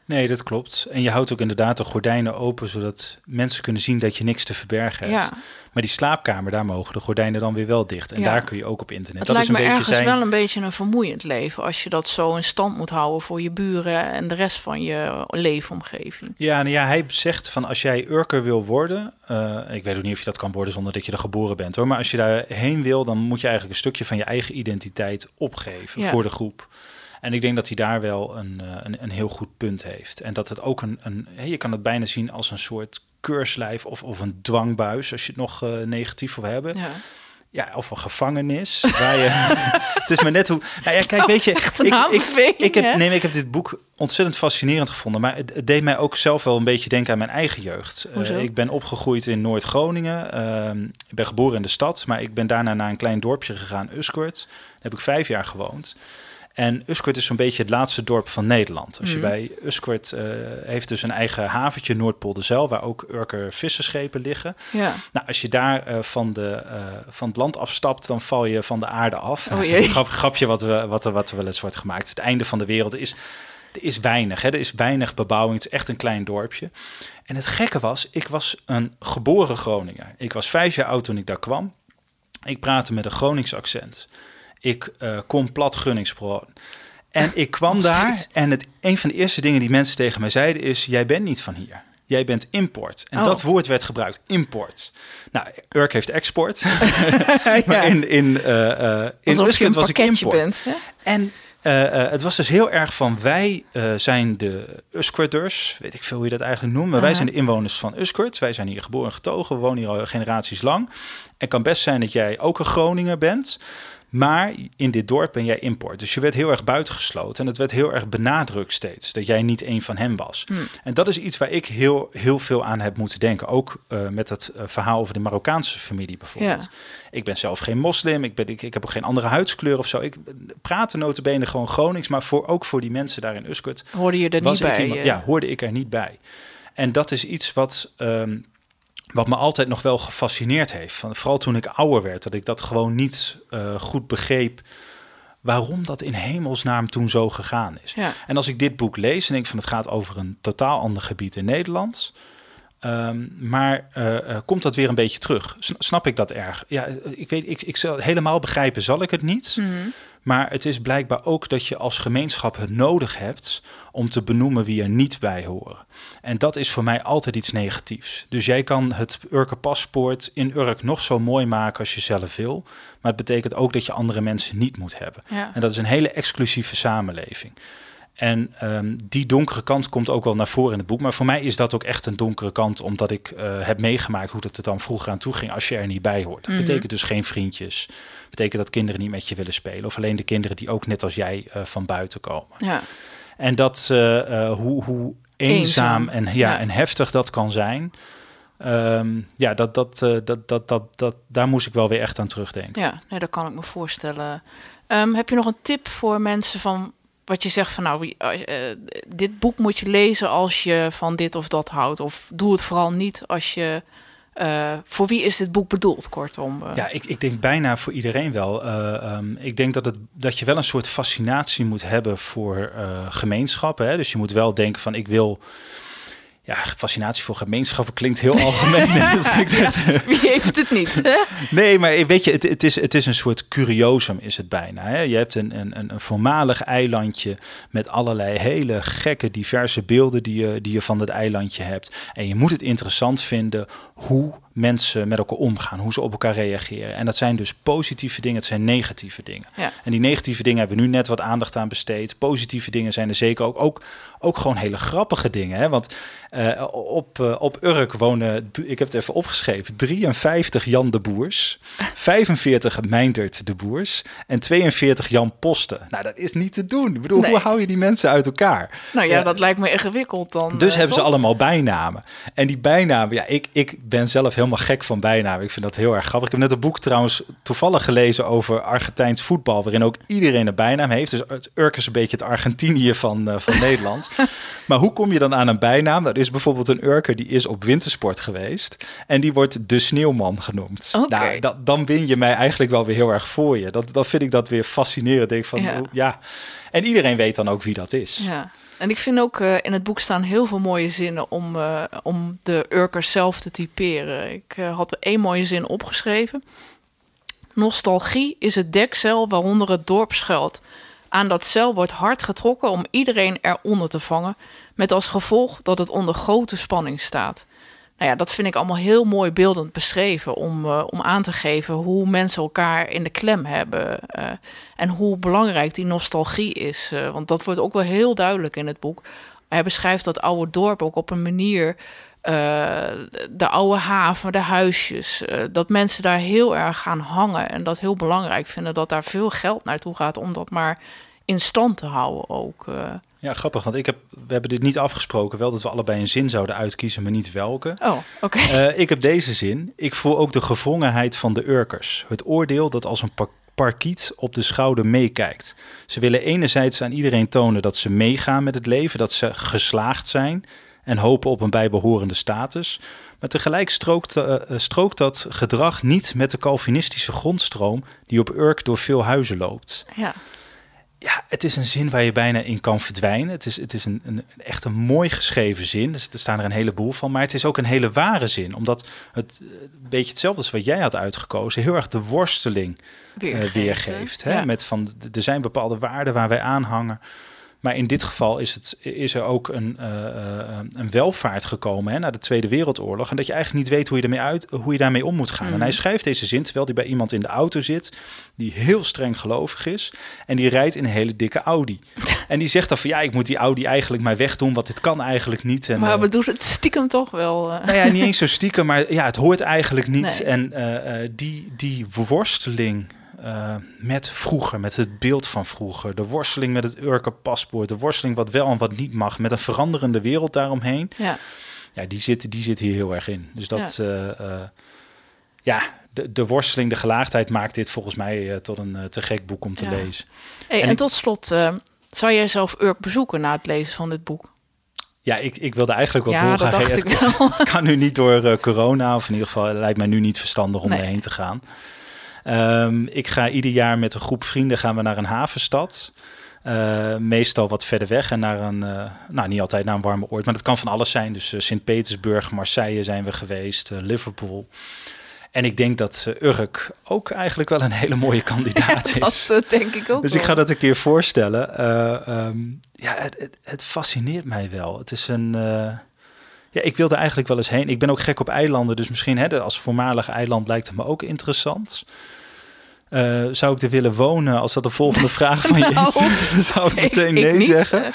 [SPEAKER 3] Nee, dat klopt. En je houdt ook inderdaad de gordijnen open, zodat mensen kunnen zien dat je niks te verbergen hebt.
[SPEAKER 2] Ja,
[SPEAKER 3] Maar die slaapkamer, daar mogen de gordijnen dan weer wel dicht. En
[SPEAKER 2] Ja.
[SPEAKER 3] daar kun je ook op internet.
[SPEAKER 2] het
[SPEAKER 3] dat
[SPEAKER 2] lijkt
[SPEAKER 3] is
[SPEAKER 2] me
[SPEAKER 3] een beetje
[SPEAKER 2] ergens
[SPEAKER 3] zijn...
[SPEAKER 2] wel een beetje een vermoeiend leven als je dat zo in stand moet houden voor je buren en de rest van je leefomgeving.
[SPEAKER 3] Ja, nou ja, hij zegt van als jij Urker wil worden, eh, ik weet ook niet of je dat kan worden zonder dat je er geboren bent hoor, maar als je daarheen wil, dan moet je eigenlijk een stukje van je eigen identiteit opgeven
[SPEAKER 2] Ja.
[SPEAKER 3] voor de groep. En ik denk dat hij daar wel een, eh, een, een heel goed punt heeft. En dat het ook een, een je kan het bijna zien als een soort keurslijf of, of een dwangbuis, als je het nog eh, negatief wil hebben.
[SPEAKER 2] Ja.
[SPEAKER 3] Ja, of een gevangenis. waar je, het is maar net hoe. Nou ja, kijk, weet je,
[SPEAKER 2] Echt
[SPEAKER 3] ik, ik, ik, heb, nee, ik heb dit boek ontzettend fascinerend gevonden. Maar het, het, deed mij ook zelf wel een beetje denken aan mijn eigen jeugd. Uh, ik ben opgegroeid in Noord-Groningen. Uh, ik ben geboren in de stad, maar ik ben daarna naar een klein dorpje gegaan, Uskert. Daar heb ik vijf jaar gewoond. En Uskert is zo'n beetje het laatste dorp van Nederland. Als je mhm. bij Uskert uh, heeft dus een eigen haventje, Noordpolderzeil, waar ook Urker visserschepen liggen.
[SPEAKER 2] Ja.
[SPEAKER 3] Nou, als je daar uh, van, de, uh, van het land afstapt, dan val je van de aarde af. Oh. Grap, grapje wat, we, wat, er, wat er wel eens wordt gemaakt. Het einde van de wereld is, er is weinig. Hè? Er is weinig bebouwing. Het is echt een klein dorpje. En het gekke was, ik was een geboren Groninger. Ik was vijf jaar oud toen ik daar kwam. Ik praatte met een Gronings accent. Ik uh, kon plat. En ik kwam daar en het, een van de eerste dingen die mensen tegen mij zeiden is... jij bent niet van hier. Jij bent import. En oh. dat woord werd gebruikt, import. Nou, Urk heeft export. ja. maar in, in, uh, uh, in Uskent was ik import. Bent, En uh, het was dus heel erg van wij uh, zijn de Usquerters, weet ik veel hoe je dat eigenlijk noemt, maar wij zijn de inwoners van Usquert. Wij zijn hier geboren en getogen, we wonen hier al generaties lang. Het kan best zijn dat jij ook een Groninger bent, maar in dit dorp ben jij import. Dus je werd heel erg buitengesloten. En het werd heel erg benadrukt steeds dat jij niet een van hen was. Hmm. En dat is iets waar ik heel, heel veel aan heb moeten denken. Ook uh, met het uh, verhaal over de Marokkaanse familie bijvoorbeeld. Ja. Ik ben zelf geen moslim. Ik, ben, ik, ik heb ook geen andere huidskleur of zo. Ik praat notabene gewoon Gronings. Maar voor, ook voor die mensen daar in Uskut.
[SPEAKER 2] Hoorde je er niet bij?
[SPEAKER 3] Iemand, ja, hoorde ik er niet bij. En dat is iets wat... Um, wat me altijd nog wel gefascineerd heeft. Van, vooral toen ik ouder werd, dat ik dat gewoon niet uh, goed begreep. Waarom dat in hemelsnaam toen zo gegaan is.
[SPEAKER 2] Ja.
[SPEAKER 3] En als ik dit boek lees en denk van het gaat over een totaal ander gebied in Nederland. Um, maar uh, uh, komt dat weer een beetje terug? Snap ik dat erg? Ja, ik weet, ik, ik zal helemaal begrijpen, zal ik het niet.
[SPEAKER 2] Mm -hmm.
[SPEAKER 3] Maar het is blijkbaar ook dat je als gemeenschap het nodig hebt om te benoemen wie er niet bij horen. En dat is voor mij altijd iets negatiefs. Dus jij kan het Urke paspoort in Urk nog zo mooi maken als je zelf wil. Maar het betekent ook dat je andere mensen niet moet hebben.
[SPEAKER 2] Ja.
[SPEAKER 3] En dat is een hele exclusieve samenleving. En um, die donkere kant komt ook wel naar voren in het boek. Maar voor mij is dat ook echt een donkere kant, omdat ik uh, heb meegemaakt hoe het er dan vroeger aan toe ging als je er niet bij hoort. Dat mm -hmm. betekent dus geen vriendjes. Dat betekent dat kinderen niet met je willen spelen. Of alleen de kinderen die ook net als jij uh, van buiten komen.
[SPEAKER 2] Ja.
[SPEAKER 3] En dat, uh, hoe, hoe eenzaam, eenzaam. En, ja, ja, en heftig dat kan zijn. Um, ja, dat, dat, dat, dat, dat, dat, daar moest ik wel weer echt aan terugdenken.
[SPEAKER 2] Ja, nee, dat kan ik me voorstellen. Um, heb je nog een tip voor mensen van wat je zegt van nou, uh, dit boek moet je lezen als je van dit of dat houdt. Of doe het vooral niet als je. Uh, voor wie is dit boek bedoeld, kortom? Uh.
[SPEAKER 3] Ja, ik, ik denk bijna voor iedereen wel. Um, ik denk dat, het, dat je wel een soort fascinatie moet hebben voor gemeenschappen. Hè? Dus je moet wel denken van ik wil ja, fascinatie voor gemeenschappen klinkt heel algemeen.
[SPEAKER 2] Wie heeft het niet? Hè?
[SPEAKER 3] Nee, maar weet je, het, het, is, het is een soort curiosum is het bijna. Hè? Je hebt een, een, een voormalig eilandje met allerlei hele gekke, diverse beelden die je, die je van dat eilandje hebt. En je moet het interessant vinden hoe mensen met elkaar omgaan, hoe ze op elkaar reageren. En dat zijn dus positieve dingen, het zijn negatieve dingen.
[SPEAKER 2] Ja.
[SPEAKER 3] En die negatieve dingen hebben we nu net wat aandacht aan besteed. Positieve dingen zijn er zeker ook, ook, ook gewoon hele grappige dingen. Hè? Want uh, op, uh, op Urk wonen, ik heb het even opgeschreven, 53 Jan de Boers, 45 Meindert de Boers en 42 Jan Posten. Nou, dat is niet te doen. Ik bedoel, nee. hoe hou je die mensen uit elkaar?
[SPEAKER 2] Nou ja, uh, dat lijkt me ingewikkeld dan.
[SPEAKER 3] Dus hebben ze allemaal bijnamen. En die bijnamen, ja, ik, ik ben zelf helemaal gek van bijnamen. Ik vind dat heel erg grappig. Ik heb net een boek trouwens toevallig gelezen over Argentijns voetbal, waarin ook iedereen een bijnaam heeft. Dus het Urk is een beetje het Argentinië van, uh, van Nederland. Maar hoe kom je dan aan een bijnaam? Dat is bijvoorbeeld een Urker die is op wintersport geweest en die wordt de sneeuwman genoemd.
[SPEAKER 2] Okay.
[SPEAKER 3] Nou, dat, dan win je mij eigenlijk wel weer heel erg voor je. Dat, dat vind ik dat weer fascinerend. Denk van, ja. Oh, ja. En iedereen weet dan ook wie dat is.
[SPEAKER 2] Ja. En ik vind ook uh, in het boek staan heel veel mooie zinnen om, uh, om de Urkers zelf te typeren. Ik uh, had er één mooie zin opgeschreven. Nostalgie is het dekcel waaronder het dorp schuilt. Aan dat cel wordt hard getrokken om iedereen eronder te vangen, met als gevolg dat het onder grote spanning staat. Nou ja, dat vind ik allemaal heel mooi beeldend beschreven om, uh, om aan te geven hoe mensen elkaar in de klem hebben uh, en hoe belangrijk die nostalgie is. Uh, want dat wordt ook wel heel duidelijk in het boek. Hij beschrijft dat oude dorp ook op een manier, de oude haven, de huisjes, dat mensen daar heel erg gaan hangen en dat heel belangrijk vinden dat daar veel geld naartoe gaat om dat maar in stand te houden ook.
[SPEAKER 3] Ja, grappig, want ik heb, we hebben dit niet afgesproken. Wel dat we allebei een zin zouden uitkiezen, maar niet welke.
[SPEAKER 2] Oh, oké.
[SPEAKER 3] Eh, ik heb deze zin. Ik voel ook de gewrongenheid van de Urkers. Het oordeel dat als een par parkiet op de schouder meekijkt. Ze willen enerzijds aan iedereen tonen dat ze meegaan met het leven, dat ze geslaagd zijn en hopen op een bijbehorende status. Maar tegelijk strookt, uh, strookt dat gedrag niet met de Calvinistische grondstroom die op Urk door veel huizen loopt.
[SPEAKER 2] Ja.
[SPEAKER 3] Ja, het is een zin waar je bijna in kan verdwijnen. Het is, het is een, een, echt een mooi geschreven zin. Dus er staan er een heleboel van. Maar het is ook een hele ware zin. Omdat het een beetje hetzelfde is wat jij had uitgekozen. Heel erg de worsteling weergeeft. Uh, weergeeft hè? Ja. Met van, er zijn bepaalde waarden waar wij aanhangen. Maar in dit geval is, het, is er ook een, uh, een welvaart gekomen hè, na de Tweede Wereldoorlog. En dat je eigenlijk niet weet hoe je, ermee uit, hoe je daarmee om moet gaan. Mm. En hij schrijft deze zin terwijl hij bij iemand in de auto zit. die heel streng gelovig is. En die rijdt in een hele dikke Audi. en die zegt dan van ja, ik moet die Audi eigenlijk maar wegdoen. want dit kan eigenlijk niet. En,
[SPEAKER 2] maar we doen het stiekem toch wel. Uh.
[SPEAKER 3] Nou ja, niet eens zo stiekem, maar ja, het hoort eigenlijk niet. Nee. En uh, die, die worsteling. Uh, met vroeger, met het beeld van vroeger. De worsteling met het Urker-paspoort. De worsteling wat wel en wat niet mag. Met een veranderende wereld daaromheen.
[SPEAKER 2] Ja,
[SPEAKER 3] ja die, zit, die zit hier heel erg in. Dus dat, ja, uh, uh, ja de, de worsteling, de gelaagdheid maakt dit volgens mij tot een te gek boek om te
[SPEAKER 2] ja.
[SPEAKER 3] lezen.
[SPEAKER 2] Hey, en, en ik, tot slot, zou jij zelf Urk bezoeken na het lezen van dit boek?
[SPEAKER 3] Ja, ik, ik wilde eigenlijk wel doorgaan.
[SPEAKER 2] Dat
[SPEAKER 3] Hey, het, het kan nu niet door corona. Of in ieder geval lijkt mij nu niet verstandig om
[SPEAKER 2] Nee.
[SPEAKER 3] erheen te gaan. Um, ik ga ieder jaar met een groep vrienden gaan we naar een havenstad. Uh, meestal wat verder weg en naar een, uh, nou niet altijd naar een warme oord, maar dat kan van alles zijn. Dus uh, Sint-Petersburg, Marseille zijn we geweest, Liverpool. En ik denk dat Urk ook eigenlijk wel een hele mooie kandidaat
[SPEAKER 2] Ja,
[SPEAKER 3] is.
[SPEAKER 2] dat eh, denk ik ook
[SPEAKER 3] Dus
[SPEAKER 2] wel.
[SPEAKER 3] ik ga dat een keer voorstellen. Um, ja, het, het, het, fascineert mij wel. Het is een. Ja, ik wilde eigenlijk wel eens heen. Ik ben ook gek op eilanden, dus misschien hè, als voormalig eiland lijkt het me ook interessant. Uh, zou ik er willen wonen als dat de volgende vraag van je
[SPEAKER 2] nou,
[SPEAKER 3] is? Dan zou ik meteen nee
[SPEAKER 2] ik
[SPEAKER 3] zeggen.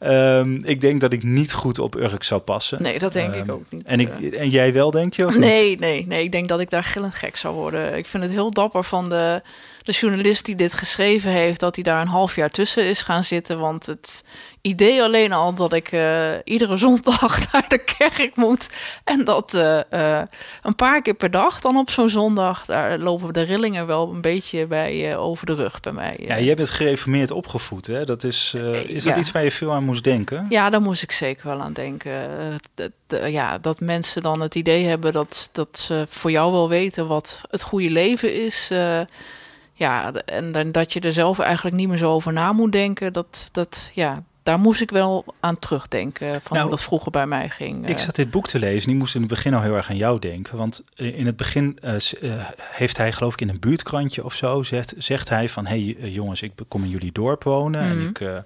[SPEAKER 3] Um, ik denk dat ik niet goed op Urk zou passen.
[SPEAKER 2] Nee, dat denk
[SPEAKER 3] um,
[SPEAKER 2] ik ook niet.
[SPEAKER 3] En, ik, en jij wel, denk je? Of
[SPEAKER 2] nee,
[SPEAKER 3] niet?
[SPEAKER 2] nee, nee. Ik denk dat ik daar gillend gek zou worden. Ik vind het heel dapper van de, de journalist die dit geschreven heeft... dat hij daar een half jaar tussen is gaan zitten. Want het idee alleen al dat ik uh, iedere zondag naar de kerk moet... en dat uh, uh, een paar keer per dag dan op zo'n zondag... daar lopen de rillingen wel een beetje bij over de rug bij mij.
[SPEAKER 3] Ja, jij bent gereformeerd opgevoed, hè? Dat is, is dat iets waar je veel aan moest denken?
[SPEAKER 2] Ja, daar moest ik zeker wel aan denken. Dat, ja, dat mensen dan het idee hebben dat, dat ze voor jou wel weten wat het goede leven is. Ja, en dat je er zelf eigenlijk niet meer zo over na moet denken. Dat, dat, ja, daar moest ik wel aan terugdenken van nou, hoe dat vroeger bij mij ging.
[SPEAKER 3] Ik zat dit boek te lezen en die moest in het begin al heel erg aan jou denken. Want in het begin uh, heeft hij geloof ik in een buurtkrantje of zo, zegt, zegt hij van... hé hey, jongens, ik kom in jullie dorp wonen mm -hmm. en ik, uh,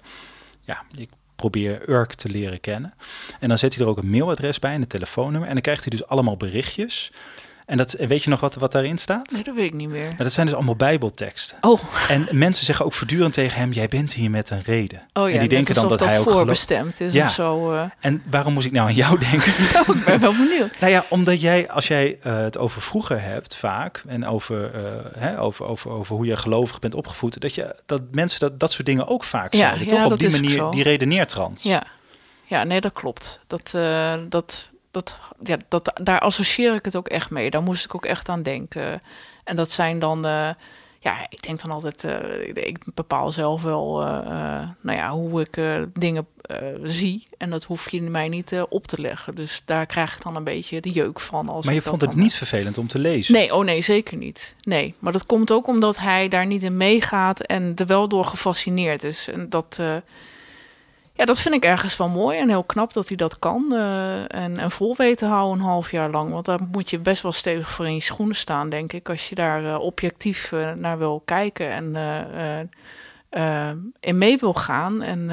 [SPEAKER 3] ja, ik probeer Urk te leren kennen. En dan zet hij er ook een mailadres bij en een telefoonnummer. En dan krijgt hij dus allemaal berichtjes. En dat, weet je nog wat, wat daarin staat?
[SPEAKER 2] Nee, dat weet ik niet meer.
[SPEAKER 3] Nou, dat zijn dus allemaal bijbelteksten.
[SPEAKER 2] Oh.
[SPEAKER 3] En mensen zeggen ook voortdurend tegen hem, jij bent hier met een reden.
[SPEAKER 2] Oh ja,
[SPEAKER 3] en die denken dan dat,
[SPEAKER 2] dat
[SPEAKER 3] hij ook
[SPEAKER 2] voorbestemd is
[SPEAKER 3] ja.
[SPEAKER 2] of zo. Uh...
[SPEAKER 3] En waarom moest ik nou aan jou denken?
[SPEAKER 2] Oh, ik ben wel benieuwd.
[SPEAKER 3] nou ja, omdat jij, als jij uh, het over vroeger hebt vaak... en over, uh, hè, over, over, over hoe je gelovig bent opgevoed... dat, je, dat mensen dat, dat soort dingen ook vaak
[SPEAKER 2] ja,
[SPEAKER 3] zeiden. Toch? Op die manier, die redeneertrans.
[SPEAKER 2] Ja. ja, nee, dat klopt. Dat... Dat dat, ja, dat, daar associeer ik het ook echt mee. Daar moest ik ook echt aan denken. En dat zijn dan, uh, ja, ik denk dan altijd, uh, ik bepaal zelf wel, uh, nou ja, hoe ik dingen zie. En dat hoef je mij niet op te leggen. Dus daar krijg ik dan een beetje de jeuk van. Als
[SPEAKER 3] maar je vond het niet vervelend om te lezen?
[SPEAKER 2] Nee, oh nee, zeker niet. Nee, maar dat komt ook omdat hij daar niet in meegaat en er wel door gefascineerd is. En dat ja, dat vind ik ergens wel mooi en heel knap dat hij dat kan. Uh, en, en vol weten houden een half jaar lang. Want daar moet je best wel stevig voor in je schoenen staan, denk ik. Als je daar uh, objectief uh, naar wil kijken en in mee wil gaan. En,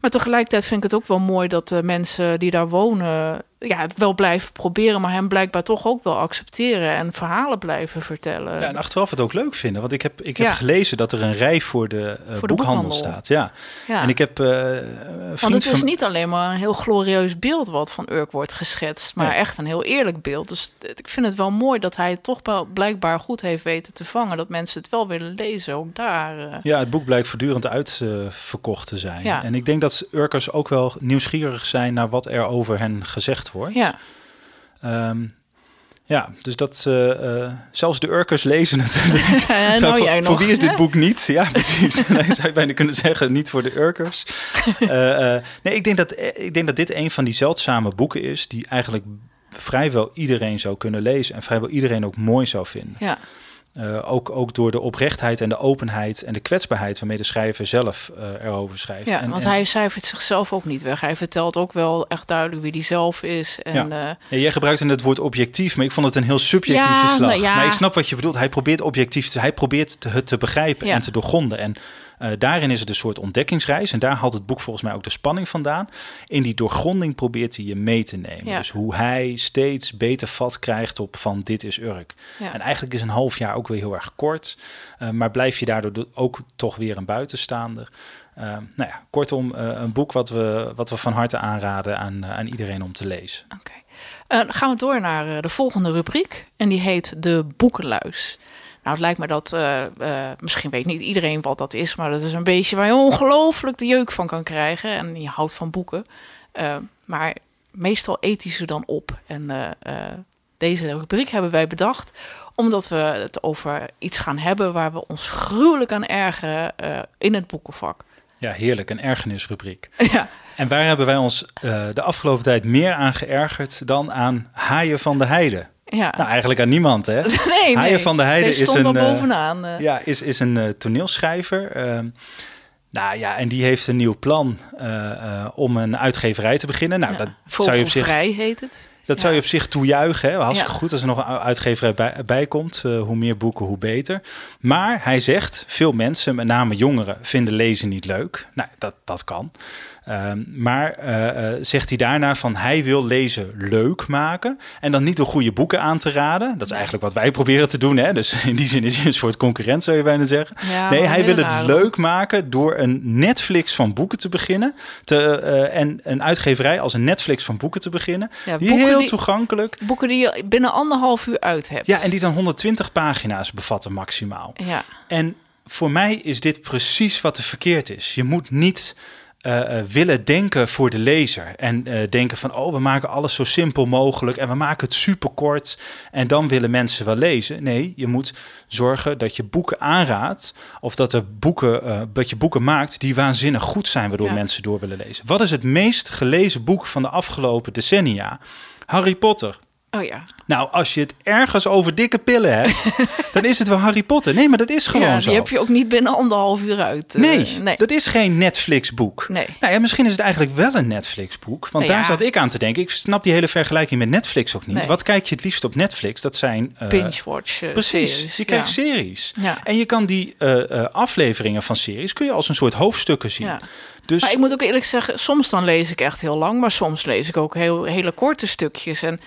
[SPEAKER 2] maar tegelijkertijd vind ik het ook wel mooi dat de mensen die daar wonen... Ja, het wel blijven proberen, maar hem blijkbaar toch ook wel accepteren en verhalen blijven vertellen.
[SPEAKER 3] Ja, en achteraf het ook leuk vinden. Want ik heb, ik heb ja. gelezen dat er een rij voor de, uh,
[SPEAKER 2] voor
[SPEAKER 3] boekhandel,
[SPEAKER 2] de boekhandel,
[SPEAKER 3] staat. Ja.
[SPEAKER 2] ja.
[SPEAKER 3] En ik heb. Uh,
[SPEAKER 2] Want het is van... niet alleen maar een heel glorieus beeld wat van Urk wordt geschetst, maar ja. echt een heel eerlijk beeld. Dus ik vind het wel mooi dat hij het toch wel blijkbaar goed heeft weten te vangen. Dat mensen het wel willen lezen, ook daar. Uh...
[SPEAKER 3] Ja, het boek blijkt voortdurend uitverkocht te zijn.
[SPEAKER 2] Ja.
[SPEAKER 3] En ik denk dat dat Urkers ook wel nieuwsgierig zijn naar wat er over hen gezegd wordt.
[SPEAKER 2] Ja.
[SPEAKER 3] Ehm, ja, dus dat uh, uh, zelfs de Urkers lezen het.
[SPEAKER 2] nou,
[SPEAKER 3] Zo, voor, wie is dit boek niet? Ja, precies. nee, zou je bijna kunnen zeggen, niet voor de Urkers. Uh, nee, ik denk, dat, ik denk dat dit een van die zeldzame boeken is die eigenlijk vrijwel iedereen zou kunnen lezen en vrijwel iedereen ook mooi zou vinden.
[SPEAKER 2] Ja.
[SPEAKER 3] Uh, ook, ook door de oprechtheid en de openheid en de kwetsbaarheid waarmee de schrijver zelf uh, erover schrijft.
[SPEAKER 2] Ja,
[SPEAKER 3] en,
[SPEAKER 2] want
[SPEAKER 3] en,
[SPEAKER 2] hij cijfert zichzelf ook niet weg. Hij vertelt ook wel echt duidelijk wie hij zelf is. En,
[SPEAKER 3] ja.
[SPEAKER 2] uh,
[SPEAKER 3] ja, jij gebruikt in het woord objectief, maar ik vond het een heel subjectief
[SPEAKER 2] Ja,
[SPEAKER 3] verslag.
[SPEAKER 2] nou ja.
[SPEAKER 3] Maar ik snap wat je bedoelt. Hij probeert objectief te, hij probeert te, het te begrijpen en te doorgronden. En uh, daarin is het een soort ontdekkingsreis. En daar haalt het boek volgens mij ook de spanning vandaan. In die doorgronding probeert hij je mee te nemen.
[SPEAKER 2] Ja.
[SPEAKER 3] Dus hoe hij steeds beter vat krijgt op van dit is Urk.
[SPEAKER 2] Ja.
[SPEAKER 3] En eigenlijk is een half jaar ook weer heel erg kort. Uh, maar blijf je daardoor do- ook toch weer een buitenstaander. Uh, nou ja, kortom, een boek wat we, wat we van harte aanraden aan, aan iedereen om te lezen.
[SPEAKER 2] Oké. Okay. gaan we door naar eh, de volgende rubriek. En die heet de boekenluis. Nou, het lijkt me dat, uh, uh, misschien weet niet iedereen wat dat is, maar dat is een beestje waar je ongelooflijk de jeuk van kan krijgen. En je houdt van boeken. Uh, maar meestal eten ze dan op. En eh, deze rubriek hebben wij bedacht omdat we het over iets gaan hebben waar we ons gruwelijk aan ergeren in het boekenvak.
[SPEAKER 3] Ja, heerlijk, een ergernisrubriek.
[SPEAKER 2] Ja.
[SPEAKER 3] En waar hebben wij ons de afgelopen tijd meer aan geërgerd dan aan Haaien van de Heide?
[SPEAKER 2] Ja.
[SPEAKER 3] Nou, eigenlijk aan niemand, hè?
[SPEAKER 2] Nee, nee.
[SPEAKER 3] van de Heide is een,
[SPEAKER 2] wel bovenaan. Uh.
[SPEAKER 3] ja, is, is een uh, toneelschrijver. Uh, nou ja, en die heeft een nieuw plan om een uitgeverij te beginnen. Nou,
[SPEAKER 2] ja.
[SPEAKER 3] dat zou je op zich.
[SPEAKER 2] Vrij heet het.
[SPEAKER 3] Dat
[SPEAKER 2] ja.
[SPEAKER 3] zou je op zich toejuichen. Hè? Hartstikke ja. goed als er nog een uitgeverij bij, bij komt. Uh, hoe meer boeken, hoe beter. Maar hij zegt, veel mensen, met name jongeren, vinden lezen niet leuk. Nou, dat, dat kan. Uh, maar uh, zegt hij daarna van hij wil lezen leuk maken. En dan niet door goede boeken aan te raden. Dat is eigenlijk wat wij proberen te doen. Hè? Dus in die zin is hij een soort concurrent, zou je bijna zeggen.
[SPEAKER 2] Ja,
[SPEAKER 3] nee, hij wil het leuk maken door een Netflix van boeken te beginnen. Te, uh, en een uitgeverij als een Netflix van boeken te beginnen.
[SPEAKER 2] Ja,
[SPEAKER 3] die heel die, toegankelijk.
[SPEAKER 2] Boeken die je binnen anderhalf uur uit hebt.
[SPEAKER 3] Ja, en die dan 120 pagina's bevatten maximaal.
[SPEAKER 2] Ja.
[SPEAKER 3] En voor mij is dit precies wat er verkeerd is. Je moet niet uh, uh, willen denken voor de lezer. En uh, denken van, oh, we maken alles zo simpel mogelijk en we maken het super kort. En dan willen mensen wel lezen. Nee, je moet zorgen dat je boeken aanraadt. Of dat, er boeken, dat je boeken maakt die waanzinnig goed zijn, waardoor ja. mensen door willen lezen. Wat is het meest gelezen boek van de afgelopen decennia? Harry Potter.
[SPEAKER 2] Oh ja.
[SPEAKER 3] Nou, als je het ergens over dikke pillen hebt, dan is het wel Harry Potter. Nee, maar dat is gewoon
[SPEAKER 2] ja,
[SPEAKER 3] zo.
[SPEAKER 2] Die heb je ook niet binnen anderhalf uur uit. Uh,
[SPEAKER 3] nee, dat is geen Netflix-boek.
[SPEAKER 2] Nee.
[SPEAKER 3] Nou ja, misschien is het eigenlijk wel een Netflix-boek. Want
[SPEAKER 2] Nou
[SPEAKER 3] daar
[SPEAKER 2] ja.
[SPEAKER 3] zat ik aan te denken. Ik snap die hele vergelijking met Netflix ook niet.
[SPEAKER 2] Nee.
[SPEAKER 3] Wat kijk je het liefst op Netflix? Dat zijn... Uh,
[SPEAKER 2] Binge-watch uh,
[SPEAKER 3] Precies,
[SPEAKER 2] series.
[SPEAKER 3] je kijkt
[SPEAKER 2] ja.
[SPEAKER 3] series.
[SPEAKER 2] Ja.
[SPEAKER 3] En je kan die afleveringen van series... kun je als een soort hoofdstukken zien.
[SPEAKER 2] Ja.
[SPEAKER 3] Dus...
[SPEAKER 2] Maar ik moet ook eerlijk zeggen, soms dan lees ik echt heel lang, maar soms lees ik ook heel, hele korte stukjes. En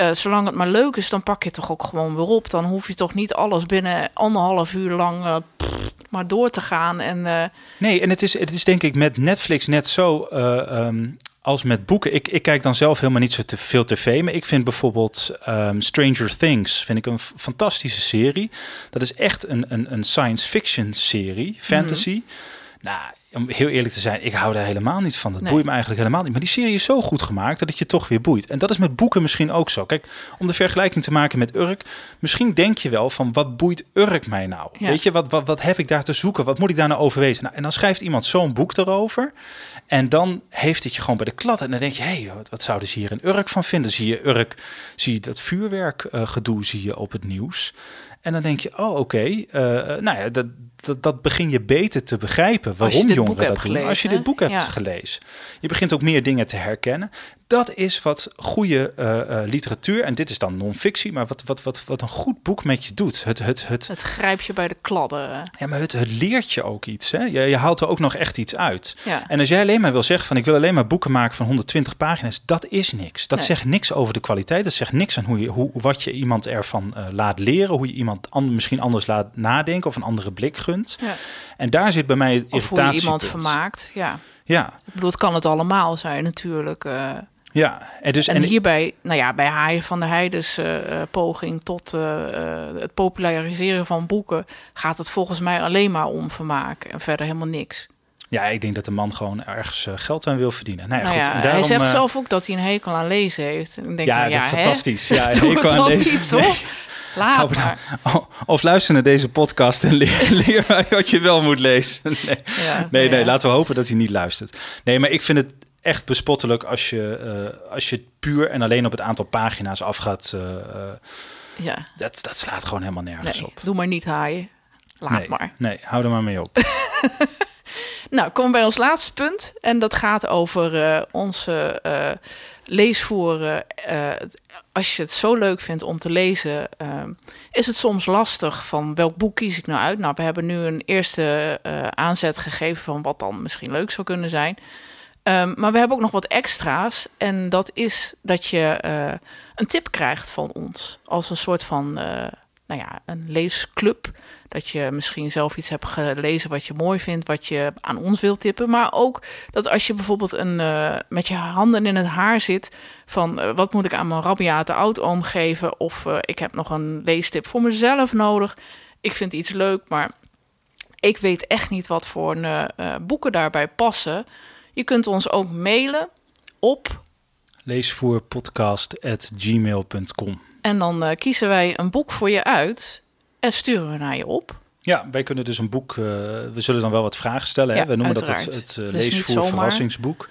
[SPEAKER 2] uh, zolang het maar leuk is, dan pak je het toch ook gewoon weer op. Dan hoef je toch niet alles binnen anderhalf uur lang uh, pff, maar door te gaan. En, uh...
[SPEAKER 3] Nee, en het is, het is denk ik met Netflix net zo. Um, als met boeken. Ik, ik kijk dan zelf helemaal niet zo te veel tv. Maar ik vind bijvoorbeeld um, Stranger Things vind ik een fantastische serie. Dat is echt een, een, een science fiction serie, fantasy. Mm -hmm. Nou, om heel eerlijk te zijn, ik hou daar helemaal niet van. Dat nee. boeit me eigenlijk helemaal niet. Maar die serie is zo goed gemaakt dat het je toch weer boeit. En dat is met boeken misschien ook zo. Kijk, om de vergelijking te maken met Urk. Misschien denk je wel van, wat boeit Urk mij nou? Ja. Weet je, wat, wat, wat heb ik daar te zoeken? Wat moet ik daar nou over weten? Nou, en dan schrijft iemand zo'n boek erover. En dan heeft het je gewoon bij de klad. En dan denk je, hé, hey, wat, wat zouden ze hier in Urk van vinden? Zie je Urk, zie je dat vuurwerk uh, gedoe zie je op het nieuws. En dan denk je, oh oké, okay, uh, nou ja, dat, dat, dat, begin je beter te begrijpen waarom jongeren dat
[SPEAKER 2] gelezen,
[SPEAKER 3] doen. Als je dit boek hebt
[SPEAKER 2] ja.
[SPEAKER 3] gelezen. Je begint ook meer dingen te herkennen. Dat is wat goede uh, uh, literatuur, en dit is dan non-fictie, maar wat, wat, wat, wat een goed boek met je doet. Het, het, het,
[SPEAKER 2] het grijpt je bij de kladden.
[SPEAKER 3] Ja, maar het, het leert je ook iets. Hè? Je, je haalt er ook nog echt iets uit.
[SPEAKER 2] Ja.
[SPEAKER 3] En als jij alleen maar wil zeggen van ik wil alleen maar boeken maken van 120 pagina's, dat is niks. Dat
[SPEAKER 2] Nee.
[SPEAKER 3] zegt niks over de kwaliteit. Dat zegt niks aan hoe je, hoe, wat je iemand ervan uh, laat leren, hoe je iemand an, misschien anders laat nadenken of een andere blik gunt.
[SPEAKER 2] Ja.
[SPEAKER 3] En daar zit bij mij het
[SPEAKER 2] Of hoe je iemand vermaakt. Ja.
[SPEAKER 3] Ja,
[SPEAKER 2] Ik bedoel, het kan het allemaal zijn natuurlijk. eh.
[SPEAKER 3] ja. En, dus,
[SPEAKER 2] en,
[SPEAKER 3] en,
[SPEAKER 2] hierbij, nou ja, bij Haaien van de Heides eh, eh, poging tot het populariseren van boeken... gaat het volgens mij alleen maar om vermaak en verder helemaal niks.
[SPEAKER 3] Ja, ik denk dat de man gewoon ergens geld aan wil verdienen. Nou ja,
[SPEAKER 2] Nou
[SPEAKER 3] goed.
[SPEAKER 2] ja,
[SPEAKER 3] daarom,
[SPEAKER 2] hij zegt zelf ook dat hij een hekel aan lezen heeft. En ik denk
[SPEAKER 3] Ja,
[SPEAKER 2] dan, ja,
[SPEAKER 3] dat is
[SPEAKER 2] hè?
[SPEAKER 3] fantastisch. Ja, een hekel
[SPEAKER 2] het
[SPEAKER 3] aan lezen.
[SPEAKER 2] niet, toch? Laat maar.
[SPEAKER 3] Of luister naar deze podcast en leer, leer wat je wel moet lezen. Nee,
[SPEAKER 2] Ja,
[SPEAKER 3] nee, nee, laten we hopen dat hij niet luistert. Nee, maar ik vind het echt bespottelijk als je, eh, als je puur en alleen op het aantal pagina's afgaat. eh, eh,
[SPEAKER 2] Ja,
[SPEAKER 3] dat, dat slaat gewoon helemaal nergens
[SPEAKER 2] nee,
[SPEAKER 3] op.
[SPEAKER 2] doe maar niet haaien. Laat
[SPEAKER 3] nee,
[SPEAKER 2] maar.
[SPEAKER 3] nee, hou er maar mee op.
[SPEAKER 2] Nou, komen we bij ons laatste punt. En dat gaat over onze leesvoeren. Eh, als je het zo leuk vindt om te lezen, eh, is het soms lastig van welk boek kies ik nou uit. Nou, we hebben nu een eerste eh, aanzet gegeven van wat dan misschien leuk zou kunnen zijn. Ehm, maar we hebben ook nog wat extra's. En dat is dat je eh, een tip krijgt van ons. Als een soort van nou ja, een leesclub. Dat je misschien zelf iets hebt gelezen wat je mooi vindt, wat je aan ons wilt tippen. Maar ook dat als je bijvoorbeeld een, eh, met je handen in het haar zit van eh, wat moet ik aan mijn rabiate oudoom geven? Of eh, ik heb nog een leestip voor mezelf nodig. Ik vind iets leuk, maar ik weet echt niet wat voor boeken daarbij passen. Je kunt ons ook mailen op
[SPEAKER 3] Leesvoerpodcast.gmail.com
[SPEAKER 2] en dan kiezen wij een boek voor je uit en sturen we naar je op.
[SPEAKER 3] Ja, wij kunnen dus een boek. eh, we zullen dan wel wat vragen stellen. Hè? We noemen dat
[SPEAKER 2] uiteraard.
[SPEAKER 3] het, het eh,
[SPEAKER 2] Het
[SPEAKER 3] leesvoer verrassingsboek.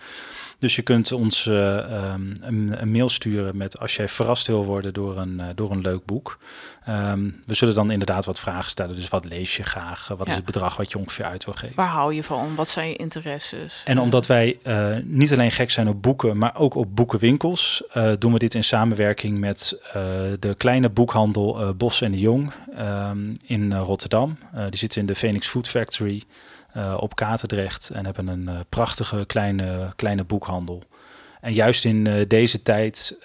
[SPEAKER 3] Dus je kunt ons eh, ehm, een, een mail sturen met als jij verrast wil worden door een, eh, door een leuk boek. Ehm, we zullen dan inderdaad wat vragen stellen. Dus wat lees je graag? Wat is het bedrag wat je ongeveer uit wil geven?
[SPEAKER 2] Waar hou je van? Wat zijn je interesses?
[SPEAKER 3] En omdat wij eh, niet alleen gek zijn op boeken, maar ook op boekenwinkels, doen we dit in samenwerking met de kleine boekhandel Bos en de Jong ehm, in Rotterdam. Die zitten in de Phoenix Food Factory eh, op Katendrecht en hebben een eh, prachtige kleine, kleine boekhandel. En juist in eh, deze tijd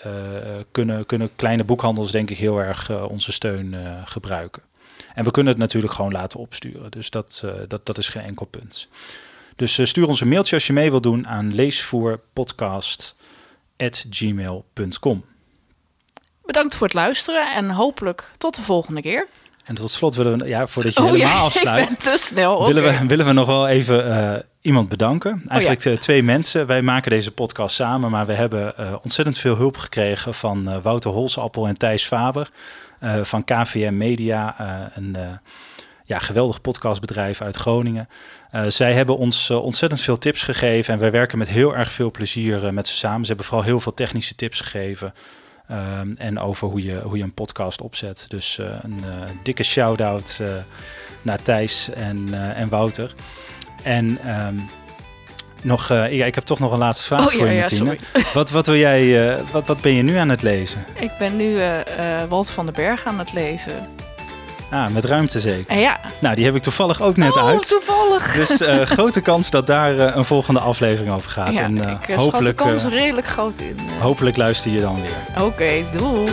[SPEAKER 3] kunnen, kunnen kleine boekhandels denk ik heel erg onze steun gebruiken. En we kunnen het natuurlijk gewoon laten opsturen. Dus dat, dat, dat is geen enkel punt. Dus stuur ons een mailtje als je mee wilt doen aan leesvoerpodcast.gmail.com.
[SPEAKER 2] Bedankt voor het luisteren en hopelijk tot de volgende keer.
[SPEAKER 3] En tot slot willen we, ja, voordat je helemaal afsluit,
[SPEAKER 2] Oh ben te snel.
[SPEAKER 3] willen, we, willen we nog wel even eh, iemand bedanken. Eigenlijk eh, twee mensen. Wij maken deze podcast samen, maar we hebben eh, ontzettend veel hulp gekregen van eh, Wouter Holsappel en Thijs Faber van KVM Media, een ja, geweldig podcastbedrijf uit Groningen. Zij hebben ons ontzettend veel tips gegeven en wij werken met heel erg veel plezier met ze samen. Ze hebben vooral heel veel technische tips gegeven. Ehm, en over hoe je, hoe je een podcast opzet. Dus eh, een eh, dikke shout-out eh, naar Thijs en, en Wouter. En ehm, nog, ja, ik heb toch nog een laatste vraag
[SPEAKER 2] Oh ja,
[SPEAKER 3] voor je, Martine. Wat, wat, wil jij, wat, wat ben je nu aan het lezen?
[SPEAKER 2] Ik ben nu Walt van den Berg aan het lezen.
[SPEAKER 3] Ah, met ruimte zeker.
[SPEAKER 2] Ja,
[SPEAKER 3] Nou, die heb ik toevallig ook net
[SPEAKER 2] oh,
[SPEAKER 3] uit.
[SPEAKER 2] toevallig.
[SPEAKER 3] Dus eh, grote kans dat daar eh, een volgende aflevering over gaat.
[SPEAKER 2] ja,
[SPEAKER 3] en eh,
[SPEAKER 2] ik schat de
[SPEAKER 3] hopelijk,
[SPEAKER 2] kans redelijk groot in.
[SPEAKER 3] hopelijk luister je dan weer.
[SPEAKER 2] Oké, doei.